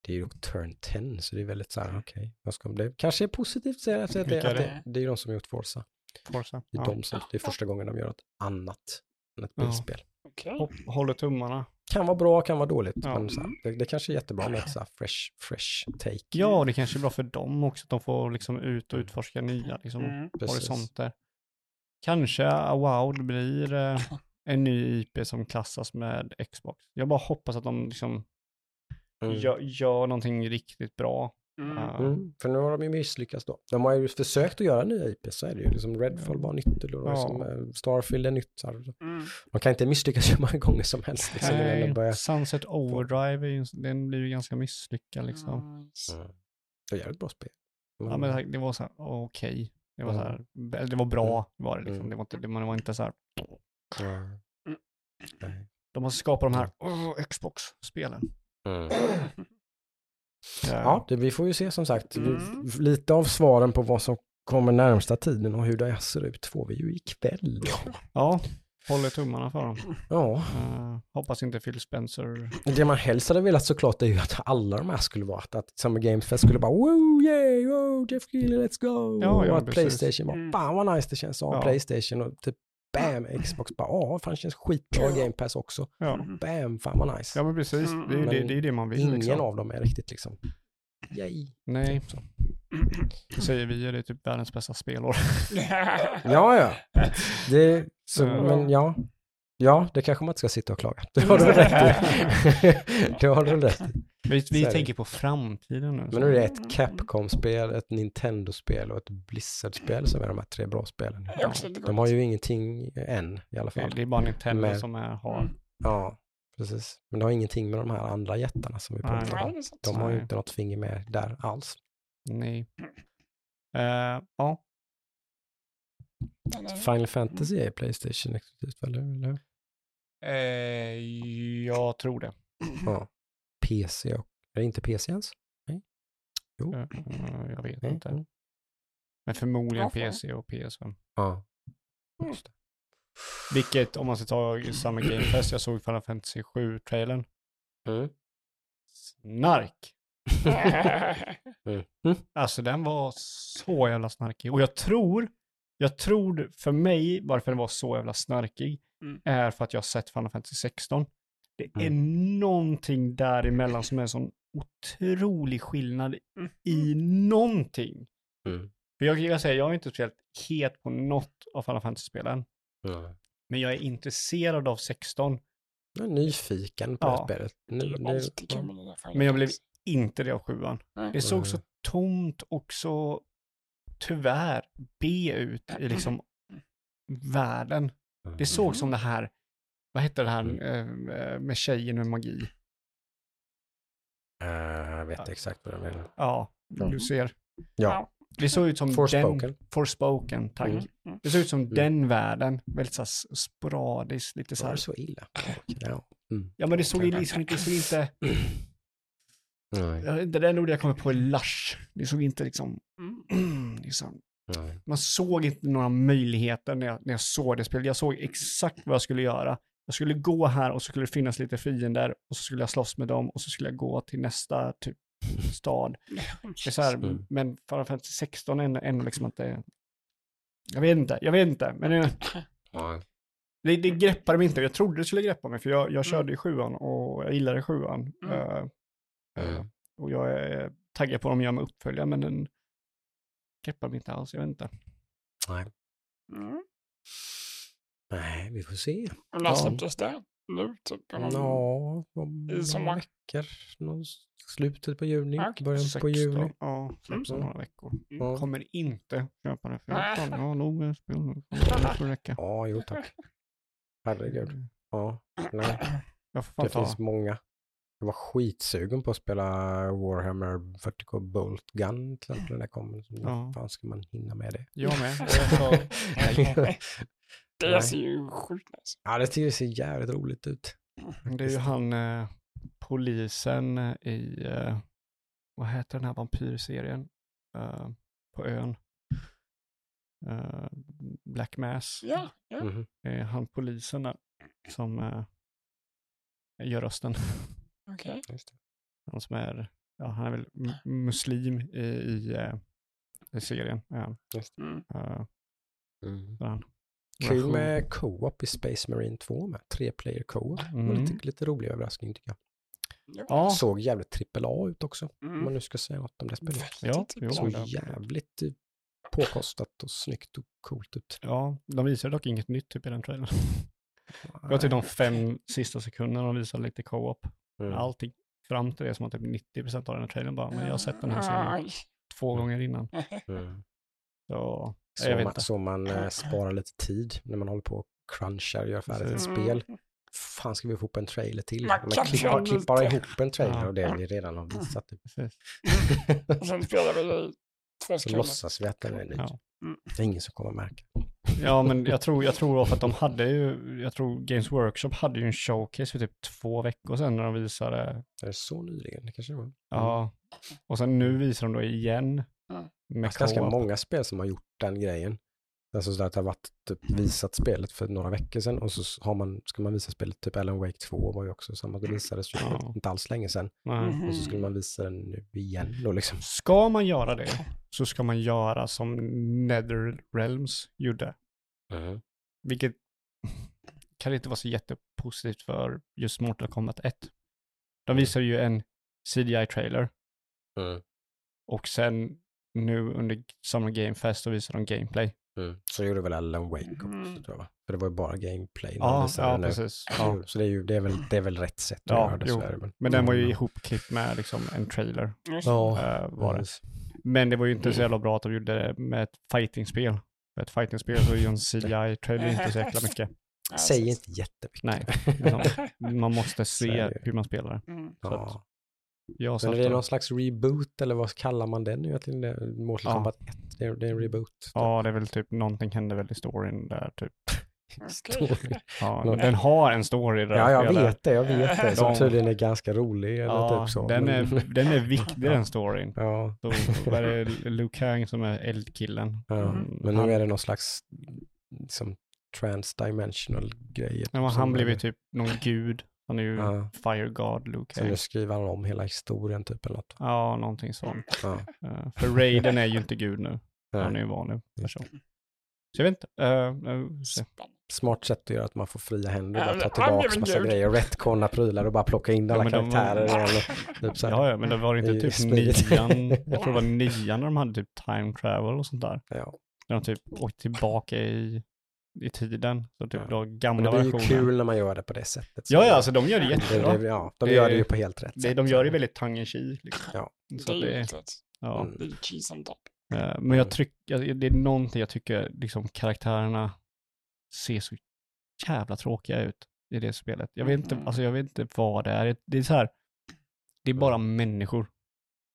Det är ju turn 10, så det är väldigt så här, okej, vad ska det kanske är positivt att säga att det, att det, det är ju de som har gjort Forza. Forza. Det är, Ja. de som, det är första gången de gör något annat än ett Ja. bilspel. Okej. Hå- Håller tummarna. Kan vara bra, kan vara dåligt, Ja. men så här, det, det kanske är jättebra med ett så här fresh, fresh take. Ja, och det kanske är bra för dem också att de får liksom ut och utforska nya liksom, Mm. Precis. horisonter. Kanske uh, wow, det blir eh, en ny IP som klassas med Xbox. Jag bara hoppas att de liksom Mm. gör, gör någonting riktigt bra. Mm. Mm, för nu har de ju misslyckats då. De har ju försökt att göra nya IP, så är det ju. Liksom Redfall var nytt, eller Ja. liksom, Starfield är nytt. Mm. Man kan inte misslyckas [LAUGHS] hur många gånger som helst. Liksom, Nej, börjar... Sunset Overdrive, är ju, den blir ju ganska misslyckad liksom. Mm. Det är ett jävligt bra spel. Ja, men det var så här, okej. Det var så Mm. här, eller det var bra, var det liksom. Mm. Det var inte, det, man var inte så här, de har skapat de här åh, Xbox-spelen. [CLEARS THROAT] Ja, det, vi får ju se som sagt. Mm. Lite av svaren på vad som kommer närmsta tiden och hur det ser ut får vi ju ikväll. Ja, håller tummarna för dem. Ja, Eh, hoppas inte Phil Spencer. det man helst hade velat såklart är ju att alla de här skulle vara att, att Summer Games Fest skulle bara wow, yeah, wow, Jeff Keely, let's go. Ja, ja, och att precis. Playstation bara, Mm. fan vad nice det känns att ha Ja. Playstation och typ bam, Xbox bara, ja, fan känns skitbra Game Pass också. Ja, Bam, fan vad nice. ja men precis. Det är ju det, det, är det man vill. Ingen liksom. av dem är riktigt liksom, yay. Nej, Typ så. det säger vi. Det är typ världens bästa spelår. [LAUGHS] Ja, ja. [LAUGHS] Det, så, men ja. Ja, det kanske man inte ska sitta och klaga. [LAUGHS] Det har du väl rätt i. [LAUGHS] det har du rätt i. vi vi tänker på framtiden nu. Men nu är det ett Capcom-spel, ett Nintendo-spel och ett Blizzard-spel som är de här tre bra spelen. Lite De har ju ingenting än i alla det, fall. det är bara Nintendo Med- som är, har. Mm. Ja, precis. Men det har ingenting med de här andra jättarna som vi pratar om. De har ju inte något finger med där alls. Nej. Eh, ja. Final Fantasy är Playstation exklusivt, eller eller hur? Eh, jag tror det. Ja. PC och... Är det inte PC ens? Nej. Jo. Eh, jag vet Mm. inte. Men förmodligen Ja. PC och PS5. Ja. Just det. Vilket, om man ska ta samma [CLEARS THROAT] Game Fest, jag såg Final Fantasy 7-trailern. Mm. Snark! Mm. Alltså den var så jävla snarkig. Och jag tror, jag tror för mig varför den var så jävla snarkig Mm. är för att jag har sett Final Fantasy 16. Det är Mm. någonting däremellan som är en sån otrolig skillnad Mm. i någonting. Mm. För jag kan säga, jag är inte speciellt het på något av Final Fantasy-spelen. Ja. Men jag är intresserad av 16. Jag är nyfiken på Ja. det spelet. Nu, Men jag blev inte det av sjuan. Nej. Det såg så Mm. tomt och så tyvärr B ut i liksom världen. Det såg som det här, vad hette det här Mm. eh, med tjejen med magi? Eh, jag vet exakt vad du menar. Ja, Ja. du ser. Ja, Det såg ut som Forspoken. den... Forspoken, tack. Mm. Mm. Det såg ut som den världen, väldigt så här sporadiskt, lite så var här. det så illa? Ja. Mm. Ja, men det såg liksom inte, det såg inte, Nej. det enda ordet jag kommer på är lush. Det såg inte liksom, Mm. [CLEARS THROAT] liksom Nej. man såg inte några möjligheter när jag, när jag såg det spelet. Jag såg exakt vad jag skulle göra. Jag skulle gå här och så skulle det finnas lite fiender och så skulle jag slåss med dem och så skulle jag gå till nästa typ [LAUGHS] stad. Det är så här, Mm. Men Final Fantasy 16 är ändå, ändå liksom inte... Jag vet inte, jag vet inte. Men det, [LAUGHS] det, det greppade mig inte. Jag trodde det skulle greppa mig för jag, jag körde i sjuan och jag gillade sjuan. Mm. Eh, Mm. och jag är taggad på om de gör med uppföljare men den greppar mig inte alls. Jag vet inte. Nej. Mm. Nej, vi får se. När Ja. släpptes det? Nu typ? Ja, om I några sommar? veckor. Slutet på juni, Ja, okej. början på juli. 16, Ja, släpps om Mm. några veckor. Ja. Kommer inte köpa det för jag ja, nog med spel. Det [LAUGHS] får räcka. Ja, jo tack. Herregud. Ja, nej. [CLEARS THROAT] Jag får fan Det ta. finns många. Jag var skitsugen på att spela Warhammer 40K Bolt Gun till exempel när det kom. Ja. Ja. fan ska man hinna med det? Jag med. [LAUGHS] [LAUGHS] Det ser ju sjukt nice Ja, det ser- det ser jävligt roligt ut. Det är ju han eh, polisen i, eh, vad heter den här vampyrserien? Eh, på ön. Eh, Black Mass. Ja, ja. Det är han polisen där som eh, gör rösten. [LAUGHS] okej. Just det. Han som är, ja han är väl muslim i, i, eh, i serien. Ja. Mm. Uh, Mm. han. Kul med co-op i Space Marine 2 med. Tre player co-op. Det var Mm. Lite, lite rolig överraskning tycker jag. Ja, Såg jävligt trippel A ut också. Om man Mm. nu ska säga något om det spelet. ja, det- jävligt eh, påkostat och snyggt och coolt ut. ja, de visar dock inget nytt typ i den trailern. Var typ de fem sista sekunderna de visade lite co-op. Mm. Allting fram till det som var typ 90% av den här trailern bara, men jag har sett den här serien två gånger innan. [LAUGHS] Mm. Så, Så, jag vet man, inte. så man eh, sparar lite tid när man håller på och crunchar och gör färdigt ett Precis. spel. Fan ska vi få upp en trailer till? Man Man klippar, klippar bara ihop en trailer Ja. och det vi redan har visat. Typ. [LAUGHS] Och sen spelar vi [LAUGHS] i två Så sekunder. låtsas vi att den är ny. Ja. Det är ingen som kommer märka. Ja, men jag tror, jag tror för att de hade ju, jag tror Games Workshop hade ju en showcase för typ två veckor sedan när de visade, Är det så nyligen? Det kanske det var. ja, och sen nu visar de då igen Mm. med Det är ganska många spel som har gjort den grejen. Alltså så att det har varit typ visat spelet för några veckor sedan och så har man, ska man visa spelet, typ Alan Wake 2 var ju också samma, det visades ju Ja. inte alls länge sedan. Mhm. Och så skulle man visa den nu igen då liksom. Ska man göra det så ska man göra som Netherrealms gjorde. Vilket [LAUGHS] kan inte vara så jättepositivt för just Mortal Kombat 1. De visar ju en CDI-trailer Mm. och sen nu under Summer Game Fest så visar de gameplay. Mm. Så gjorde väl Alan Wake också Mm. tror jag? För det var ju bara gameplay. när de Ja, ja nu. precis. Ja. Så det är ju det är väl, det är väl rätt sätt att Ja, göra det. det väl. Men den var ju Mm. ihopklippt med liksom en trailer. Ja, eh, var det. Men det var ju inte så jävla bra att de gjorde det med ett fightingspel. För ett fightingspel så är ju en CGI-trailer inte så jäkla mycket. [LAUGHS] Ja, Säg precis. inte jättemycket. Nej, liksom, [LAUGHS] man måste se hur man spelar. Mm. så att-. Jag Men är det någon slags reboot eller vad kallar man den nu egentligen? Mortal Ja. Kombat 1, det är, det är en reboot. Ja, det är väl typ någonting hände väl i storyn där typ. [LAUGHS] story. Ja, den har en story där Ja, jag spelet. vet det, jag vet det. [LAUGHS] Som De- tydligen är ganska rolig eller Ja, typ så. den, är, den är viktig [LAUGHS] den storyn. Ja, Så vad är det Luke Kang som är eldkillen. ja. Mm, men han- nu är det någon slags liksom transdimensional grej. Nej, men som- han blev ju typ någon gud. Han är ju Ja. Fire God Luke Så nu skriver han om hela historien typ eller något. Ja, någonting sånt. Ja. Eh, för Raiden är ju inte gud nu. Han är Nej. ju vanlig person. Så jag vet inte. Uh, uh. Smart sätt att göra att man får fria händer och Ja, ta tillbaka massa gud. grejer, retconna prylar och bara plocka in alla de- karaktärer igen. och [LAUGHS] Typ så här. ja, ja, men det var inte typ nian. [LAUGHS] Jag tror det var nian när de hade typ time travel och sånt där. Ja. När de typ åkte tillbaka i, i tiden. Så typ Ja. då Men gamla det blir ju versioner. kul när man gör det på det sättet. Ja, ja, det- alltså de gör det det, jättebra. det, ja, de Det- gör det ju på helt rätt Det, sätt. de gör det väldigt tongue liksom. Ja. Så Det är det, ja. Mm. Det är cheese on top. Eh, Men jag tycker, det är någonting jag tycker, liksom karaktärerna ser så jävla tråkiga ut i det spelet. Jag vet inte, Mhm. alltså jag vet inte vad det är. Det är så här, det är bara människor.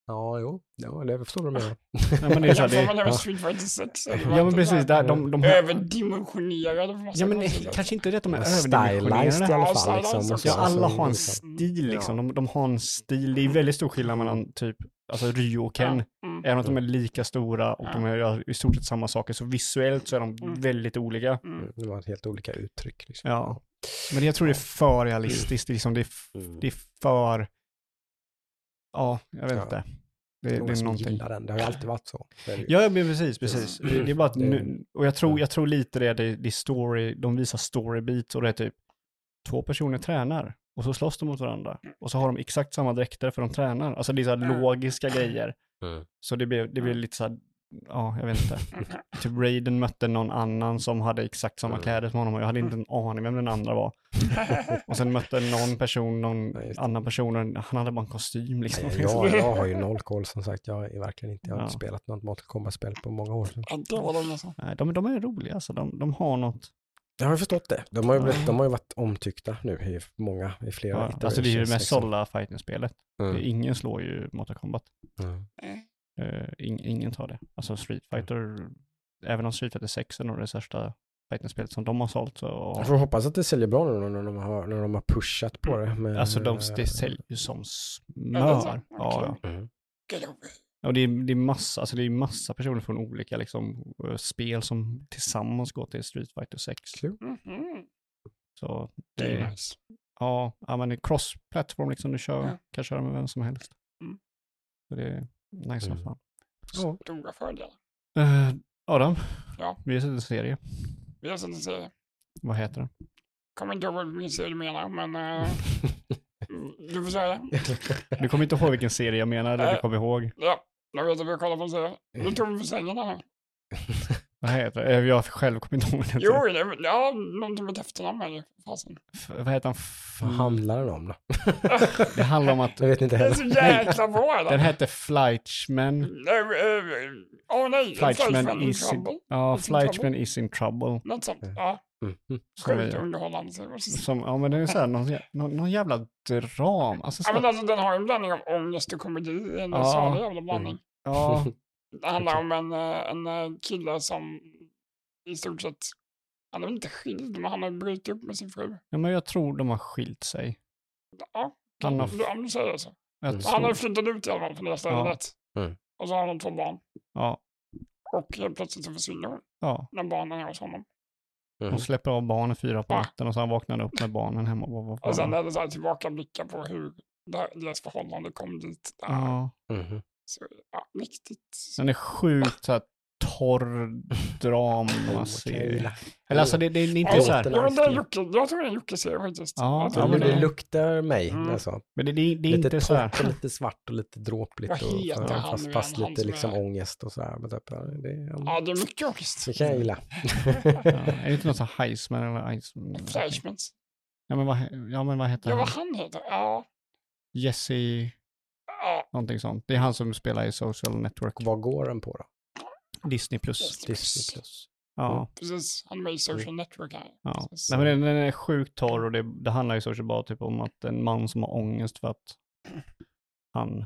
Ja, jo. Ja, det förstår du med. [LAUGHS] Ja, men det är så här, det, ja. Street Fighter 6. ja men precis, där, de, de har, Överdimensionerade på massa ja men kanske inte det att de är Stylized i överdimensionerade. alla Ja, fall. Liksom. Ja, alla har en stil liksom. Ja. De, de har en stil, det är väldigt stor skillnad mellan typ, alltså Ryo och Ken. Mm. Även att de är lika stora och Ja. de gör i stort sett samma saker, så visuellt så är de Mm. väldigt olika. Mm. Det var helt olika uttryck. Liksom. Ja. Men jag tror det är för realistiskt, det är, liksom, det är, Mm. det är för, ja, jag vet Ja. inte. Det, Det är det många är som någonting. gillar den. Det har ju alltid varit så. Det. Ja, men precis, precis. Det, det är bara att Det- nu, och jag tror, jag tror lite det, det, det story, de visar story beats och det är typ två personer tränar och så slåss de mot varandra och så har de exakt samma dräkter för de tränar. Alltså det är så här logiska grejer. Mm. Så det blir, det blir lite så här, ja, jag vet inte. [LAUGHS] Typ Raiden mötte någon annan som hade exakt samma Mm. kläder som honom och jag hade inte en aning vem den andra var. [LAUGHS] Och sen mötte någon person, någon det. annan person, och han hade bara en kostym liksom. Nej, jag, [LAUGHS] jag har ju noll koll som sagt. Jag är verkligen inte. Jag har Ja. inte spelat något Mortal Kombat-spel på många år. Så. Ja, det var länge sedan. Nej, de, de är roliga, alltså. de, de har något. Jag har ju förstått det. De har ju, blivit, de har ju varit omtyckta nu i många, i flera Ja, alltså det är ju det mest liksom. sålda fighting-spelet. Mm. Ingen slår ju Mortal Kombat. Mm. Ing, ingen tar det. Alltså Street Fighter, även om Street Fighter 6 är nog det största fighting-spelet som de har sålt så... Jag får hoppas att det säljer bra nu när de har, när de har pushat på det. Med, Alltså de, det säljer ju som smör. så? Ja. Mm. Och det är, det är massa, alltså det är massa personer från olika liksom, eh, spel som tillsammans går till Street Fighter 6. Kul. Mhm. Så Det det är är, nice. ja, ja men det är cross-platform liksom, du kör, Ja. kan köra med vem som helst. Mm. Så det nice Mm. som fan. Ja. Stora fördelar. Eh, Adam, Ja. vi har sett en serie. Vi har sett en serie. Vad heter den? Kommer inte ihåg vilken serie du menar, men eh, [LAUGHS] du får säga det. [LAUGHS] Du kommer inte ihåg vilken serie jag menar, eller du Nej. kommer ihåg. Ja, jag vet att vi har kollat på en serie. Nu tog vi för sängen här. [LAUGHS] Vad heter det? Eh, Jag själv kommer inte ihåg den. Jo, det är, ja, någonting med efternamn det. Fasen. F- vad heter? F- Vad handlar den om då? Det handlar om att Jag vet inte Det är heller. så jäkla bra. den hette Flightman. Nej, eh, Åh nej, Flightman Flightman in is in, trouble. ja, Is in. Flightman is in trouble. Något sånt. Ja, Mm. Som sjukt underhållande som, ja men det är så här, någon, någon, någon jävla dram. Alltså, Ja, men alltså, den har ju en blandning av ångest och komedi. En Ja. salig jävla blandning. ja, [LAUGHS] Det handlar om en, eh, en eh, kille som i stort sett, han är väl inte skild, men han har brutit upp med sin fru. ja, men jag tror de har skilt sig. Ja, Han har, om du, säger så. jag Mm. Han har tror, flyttat ut i alla fall från det Ja. stället. Mm. Och så har de två barn. ja, Och helt plötsligt så försvinner hon ja. när barnen är hos honom. Mm. Hon släpper av barnen fyra på natten och sen vaknar han upp med barnen hemma. Vad, Och sen är det så här tillbakablickar på hur det- deras förhållande kom dit. Där. Ja, Mhm. Så, ja, riktigt. den är sjukt så här torr dramaserie. Eller alltså det, det är inte Ja, så här. Ja, det är. Jocke, jag tror det är en Jocke-serie faktiskt. Ja, Ja, men det luktar mig. Mm. Alltså. Men det, det, det är Lite inte så här. och lite svart och lite dråpligt. Och, heter ja, han fast, fast lite som liksom är- ångest och så här. Men typ, ja, det, ja, Ja, det är mycket ångest. det kan jag gilla. Ja, är det inte något så här Heisman eller Iceman? Flashmans. Ja men vad, ja, men vad heter Ja, han? vad han heter? Ja. Jesse, ja. Någonting sånt. Det är han som spelar i Social Network. Vad går den på då? Disney plus. Disney plus. Ja. Precis, han är med i Social Network här. ja. Nej, men den, den är sjukt torr och det, det handlar ju så bara typ om att en man som har ångest för att han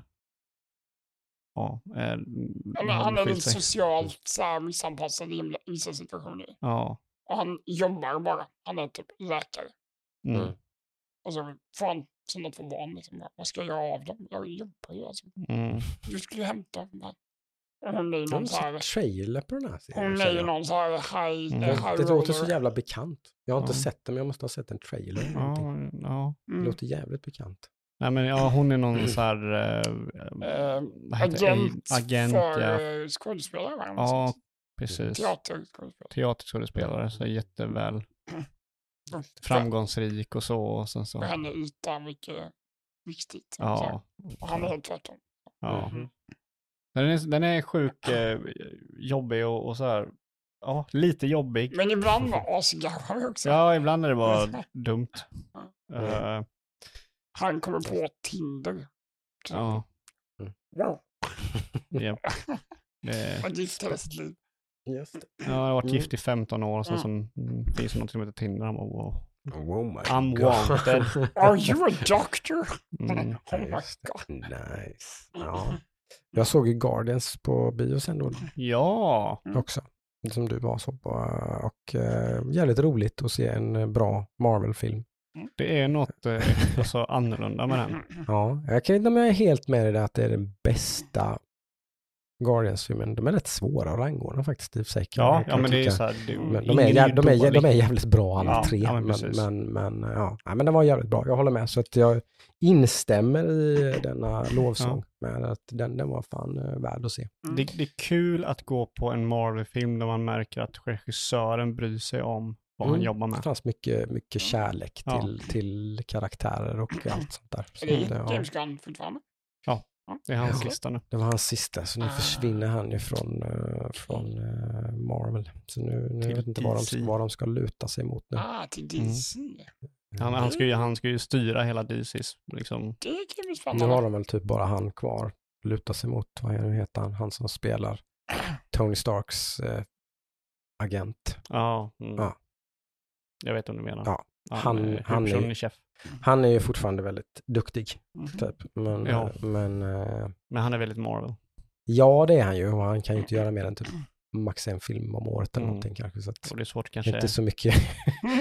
ja, är, Ja, men har han är lite socialt så här, missanpassad i vissa situationer. Ja, Och han jobbar bara. Han är typ läkare. Mm. Mm. Och så får han sina två barn. Liksom, vad ska jag göra av dem? Jag jobbar ju. Alltså. Mm. Du skulle hämta. Och hon är någon så här... trailer på den här serien. Hon är någon så här high, Mm. Det, high det låter så jävla bekant. Jag har inte Ja. sett den, men jag måste ha sett en trailer. eller Ja, ja. Det Mm. låter jävligt bekant. Nej men ja, hon är någon så här... Det? agent, agent för ja. eh, skådespelare. va? Ja, precis. Teaterskådespelare. Teaterskådespelare, så jätteväl Framgångsrik och så. Och sen så. henne yta mycket viktigt. Ja. Och han är helt tvärtom. ja. Mhm. Den, är, den är sjuk eh, jobbig och, och så här. Ja, lite jobbig. Men ibland var asgarvad också. Ja, ibland är det bara [LAUGHS] dumt. Mm. Eh, Han kommer på Tinder. ja, Wow. ja. [LAUGHS] Det, Han gift hela sitt liv. Just det. jag har varit Mm. gift i 15 år och sen Mm. så mm, finns det något som heter Tinder. Han bara, wow. Oh my I'm God. wanted. [LAUGHS] Are you a doctor? Mm. [LAUGHS] Oh my god. Nice. Ja. Jag såg ju Guardians på bio sen då Ja, också. Som du var så på. Och eh, jävligt roligt att se en eh, bra Marvel-film. det är något eh, alltså, annorlunda med den. [LAUGHS] Ja, jag kan inte om jag är helt med i det att det är den bästa Guardians-filmen. De är rätt svåra att rangordna faktiskt i sig. Ja, ja men det är så här. Det, Men de, är, jä- de, är, de är jävligt bra alla Ja, tre. ja, men men, men, men, ja. ja, men den var jävligt bra. Jag håller med. Så att jag instämmer i denna lovsång. Med att den, den var fan eh, värd att se. Det, det är kul att gå på en Marvel-film där man märker att regissören bryr sig om vad han Mm. jobbar Det med. fanns mycket, mycket kärlek Ja. till, till karaktärer och allt sånt där. Så Är det ja, James Gunn fortfarande? Det är hans Ja. sista nu. det var hans sista, så nu Ah. försvinner han ju från, eh, från eh, Marvel. Så nu, nu vet jag inte vad de, vad de ska luta sig mot nu. Ah, till DC. Han, han, ska ju, han ska ju styra hela DCs, liksom. Det kan bli Nu har de väl typ bara han kvar. Luta sig mot, vad är det nu heter han? Han som spelar [CLEARS THROAT] Tony Starks eh, agent. Ja, mm. Ja. Jag vet vad du menar. Ja, han- är han är- huvudpersonen-chef. Han är ju fortfarande väldigt duktig, Mhm. typ. Men, Ja. men eh, Men han är väldigt Marvel. ja, det är han ju. Och han kan ju inte göra mer än typ max en film om året eller Mm. någonting kanske. Så att, Och det är svårt kanske. inte så mycket.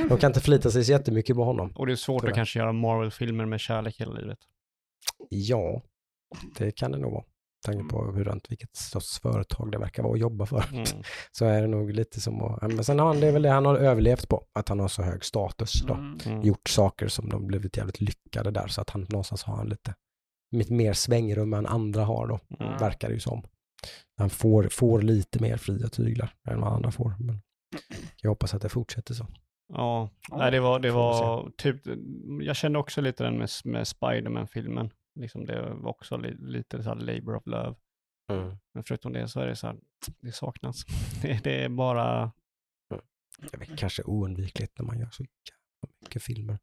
De kan inte förlita sig så jättemycket på honom. Och det är svårt Tyvärr. att kanske göra Marvel-filmer med kärlek hela livet. Ja, det kan det nog vara. Tanke på hur runt vilket sorts företag det verkar vara att jobba för. Mm. [LAUGHS] Så är det nog lite som att, men sen har han, det är väl det han har överlevt på, att han har så hög status då. Mm. Mm. Gjort saker som de blivit jävligt lyckade där, så att han någonstans har han lite mer svängrum än andra har då, Mm. verkar det ju som. Han får, får lite mer fria tyglar än vad andra får. Men jag hoppas att det fortsätter så. Ja, nej, det var, det var typ, jag kände också lite den med, med Spiderman-filmen. Liksom det var också li, lite så här labor of love. Men förutom det så är det så här, det saknas. [LAUGHS] Det, det är bara, Jag vet, kanske oundvikligt när man gör så jävla mycket filmer.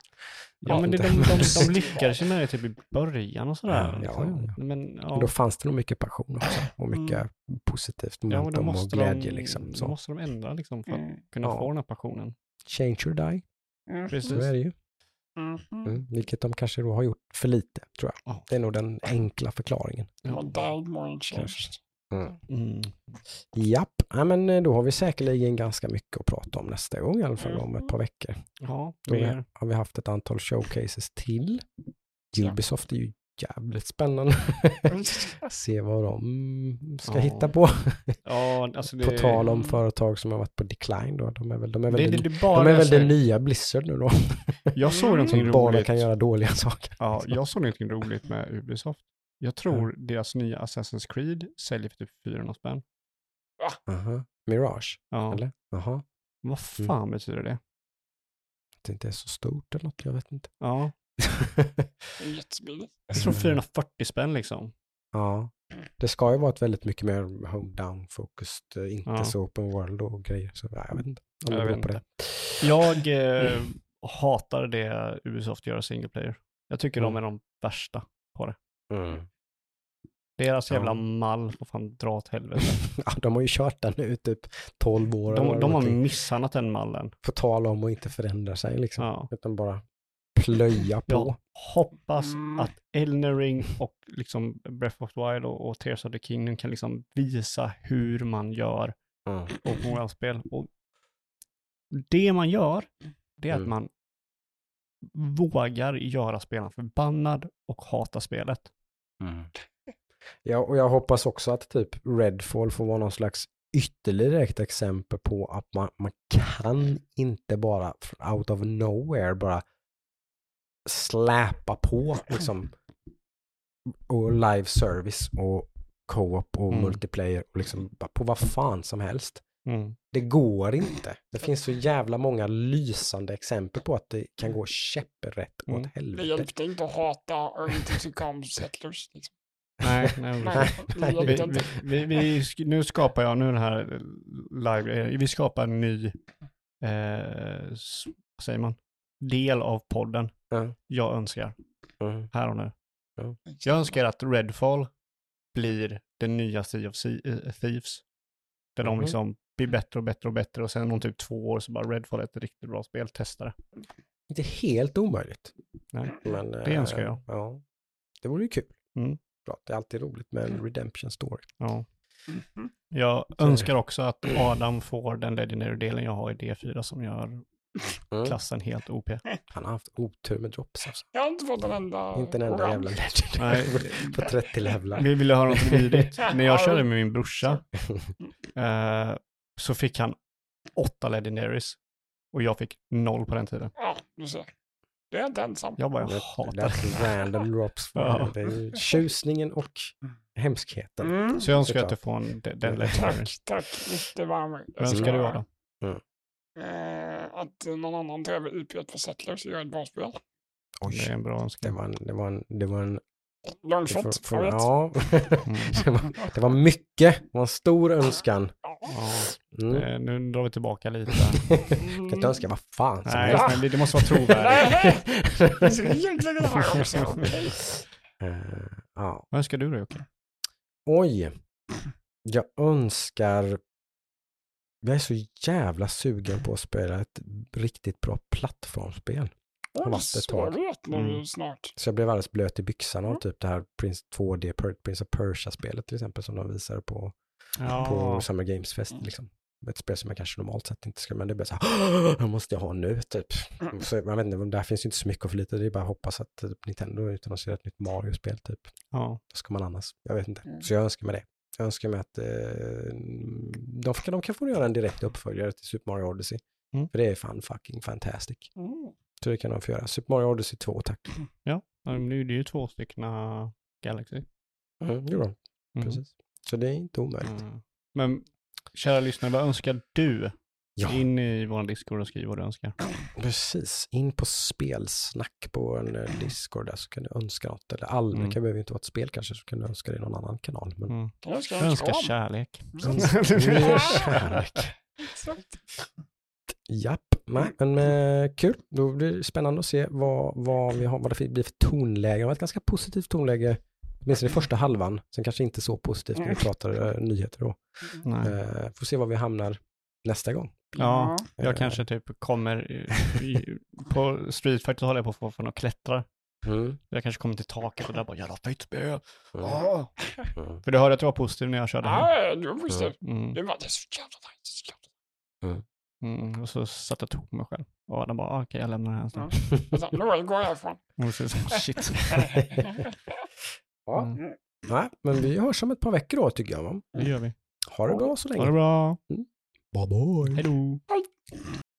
ja Ja, men det, de, inte. de, de [LAUGHS] lyckades ju med det typ i början och sådär. Ja, liksom. ja, Men, ja. Men då fanns det nog mycket passion också och mycket positivt ja, men då momentum och måste glädje de, liksom. Då Så. måste de ändra liksom för att Mm. kunna Ja. få den här passionen. Change or die, Mm. Precis. så är det ju. Mhm. Mm, vilket de kanske då har gjort för lite, tror jag. Ja. Det är nog den enkla förklaringen. Changed. Mm. Japp, ja, men eh, då har vi säkerligen ganska mycket att prata om nästa gång, i alla fall om ett par veckor. Ja, Då har- vi haft ett antal showcases till. Ubisoft är ju jävligt spännande. [LAUGHS] Se vad de ska Ja. hitta på. Ja, alltså det, På tal om företag som har varit på decline då. De är väl, de är väl, det, det, det, bara de är väl alltså- det nya Blizzard nu då. Jag såg någonting Bara roligt. kan göra dåliga saker. Ja, jag såg någonting roligt med Ubisoft. Jag tror deras nya Assassin's Creed säljer för typ 400 spänn. Aha. Mirage, Ja, eller? Jaha. vad fan betyder det? Att det inte är så stort eller något, jag vet inte. Ja. Jag tror 440 spänn liksom. ja. Det ska ju vara ett väldigt mycket mer home down focused, eh, inte Ja. så open world och grejer. Så ja, jag vet inte. om Jag vet på inte. det. Jag eh, hatar det Ubisoft gör single player. Jag tycker de Mm. är de värsta på det. Mm. Deras jävla Ja. mall får fan dra åt helvete. [LAUGHS] Ja, de har ju kört den nu typ 12 år. eller De, de har misshandlat den mallen. På tal om att inte förändra sig liksom. Ja. Utan bara plöja på. Jag hoppas Mm. att Elden Ring och liksom Breath of the Wild och, och Tears of the Kingdom kan liksom visa hur man gör Mm. open world-spel. Och det man gör, det är att Mm. man vågar göra spelaren förbannad och hata spelet. Mm. Ja, och jag hoppas också att typ Redfall får vara någon slags ytterligare ett exempel på att man, man kan inte bara out of nowhere bara släpa på liksom och live service och co-op och Mm. multiplayer och liksom på vad fan som helst. Mm. Det går inte. Det finns så jävla många lysande exempel på att det kan gå käpprätt åt Mm. Det helvete. hjälpte inte att hata och inte tycka om settlers. Liksom. Nej, nej, Nej, det vi, vi, vi, vi, nu skapar jag, nu den här live, eh, vi skapar en ny, eh, vad säger man, del av podden. Ja. Jag önskar, Mm. här och nu. Ja. Jag önskar att Redfall blir den nya Sea of eh, Thieves. Där de Mhm. liksom blir bättre och bättre och bättre och sen om typ två år så bara Redfall är ett riktigt bra spel, testa det. Inte helt omöjligt. Nej. Men, Det eh, önskar jag. Ja, det vore ju kul. Mm. Bra. Det är alltid roligt med en redemption story. Ja. Mhm. Jag önskar också att Adam får den legendary-delen jag har i D4 som gör Mm. klassen helt OP. Han har haft otur med drops alltså. Jag har inte fått en enda Inte en enda orange. jävla legend [LAUGHS] på 30 levlar. Vi ville höra något vidrigt. [LAUGHS] När jag körde med min brorsa [LAUGHS] eh, så fick han åtta legendaries och jag fick noll på den tiden. Ja, du ser. Du är inte ensam. Jag bara, jag Det det hatar det. random drops. För Ja. Det är ju tjusningen och hemskheten. Mm. Så jag önskar att du får en, den, den Mm. legendary. Tack, tack. Mycket varmt. Vad önskar du Adam? Eh, att någon annan tar IP för settlers och gör ett bra spel. Det är Oj, en bra det önskan. var en, det var en, det var en, Long det, shot, får- får- jag vet. ja, Mm. [LAUGHS] det, var, det var mycket, det var en stor önskan. Mm. eh, nu drar vi tillbaka lite. [LAUGHS] kan inte önska vad fan som Nej, helst. men det måste vara trovärdigt. [LAUGHS] Det egentligen också. Eh, ja. Vad önskar du då Jocke? Oj, jag önskar... Jag är så jävla sugen på att spela ett riktigt bra plattformsspel. Har varit ett så tag. Mm. snart. Så jag blev alldeles blöt i byxan av Mm. typ det här Prince 2D, Per- Prince of Persia-spelet till exempel som de visade på, på Ja, Summer Games Fest. Mm. Liksom. Ett spel som jag kanske normalt sett inte skulle, men det blir så här, [GASPS] det måste jag ha nu typ. Mm. Så, jag vet inte, där finns ju inte så mycket att förlita det är bara att hoppas att typ, Nintendo utan att se ett nytt Mario-spel typ. ja. Vad ska man annars? Jag vet inte. Mm. Så jag önskar mig det. Jag önskar mig att eh, de, kan, de kan få göra en direkt uppföljare till Super Mario Odyssey. Mm. För det är fan fucking fantastic. Mm. Så det kan de få göra. Super Mario Odyssey 2, tack. Ja, men nu är det ju två stycken Galaxy. Mm, jo då, Mm. precis. Så det är inte omöjligt. Mm. Men kära lyssnare, vad önskar du? Ja. In i vår Discord och skriv vad du önskar. Precis, in på spelsnack på en eh, Discord där så kan du önska något. Eller all, Mm. det kan behöver inte vara ett spel kanske, så kan du önska det i någon annan kanal. Men Mm. Jag ska Jag en önskar kram. kärlek. [LAUGHS] mer [LAUGHS] kärlek. Exakt. Japp, nej, men eh, kul. Då blir det spännande att se vad, vad, vi har, vad det blir för tonläge. Det var ett ganska positivt tonläge, åtminstone i första halvan. Sen kanske inte så positivt när vi pratar eh, nyheter då. Nej. Eh, får se var vi hamnar nästa gång. Ja, Eh, jag kanske typ kommer i, på Street Fighter håller jag på att få för att klättra. Mm, Jag kanske kommer till taket och där bara jävla fett spel. mm, Ah. mm. [LAUGHS] För du hörde att jag var positiv när jag körde här. Ja, du var positiv. Mm. Du bara, det är så jävla nice. så jävla Mm. Och så satt jag på mig själv. Och Adam bara, ah, okej jag lämnar det här snart. nice. Nu går jag härifrån. [LAUGHS] Och så, shit. [LAUGHS] Ja, Mm. nej, men vi hörs om ett par veckor då tycker jag. Va? Det gör vi. Ha det bra så länge. Ha det bra. Bye bye. Hej då.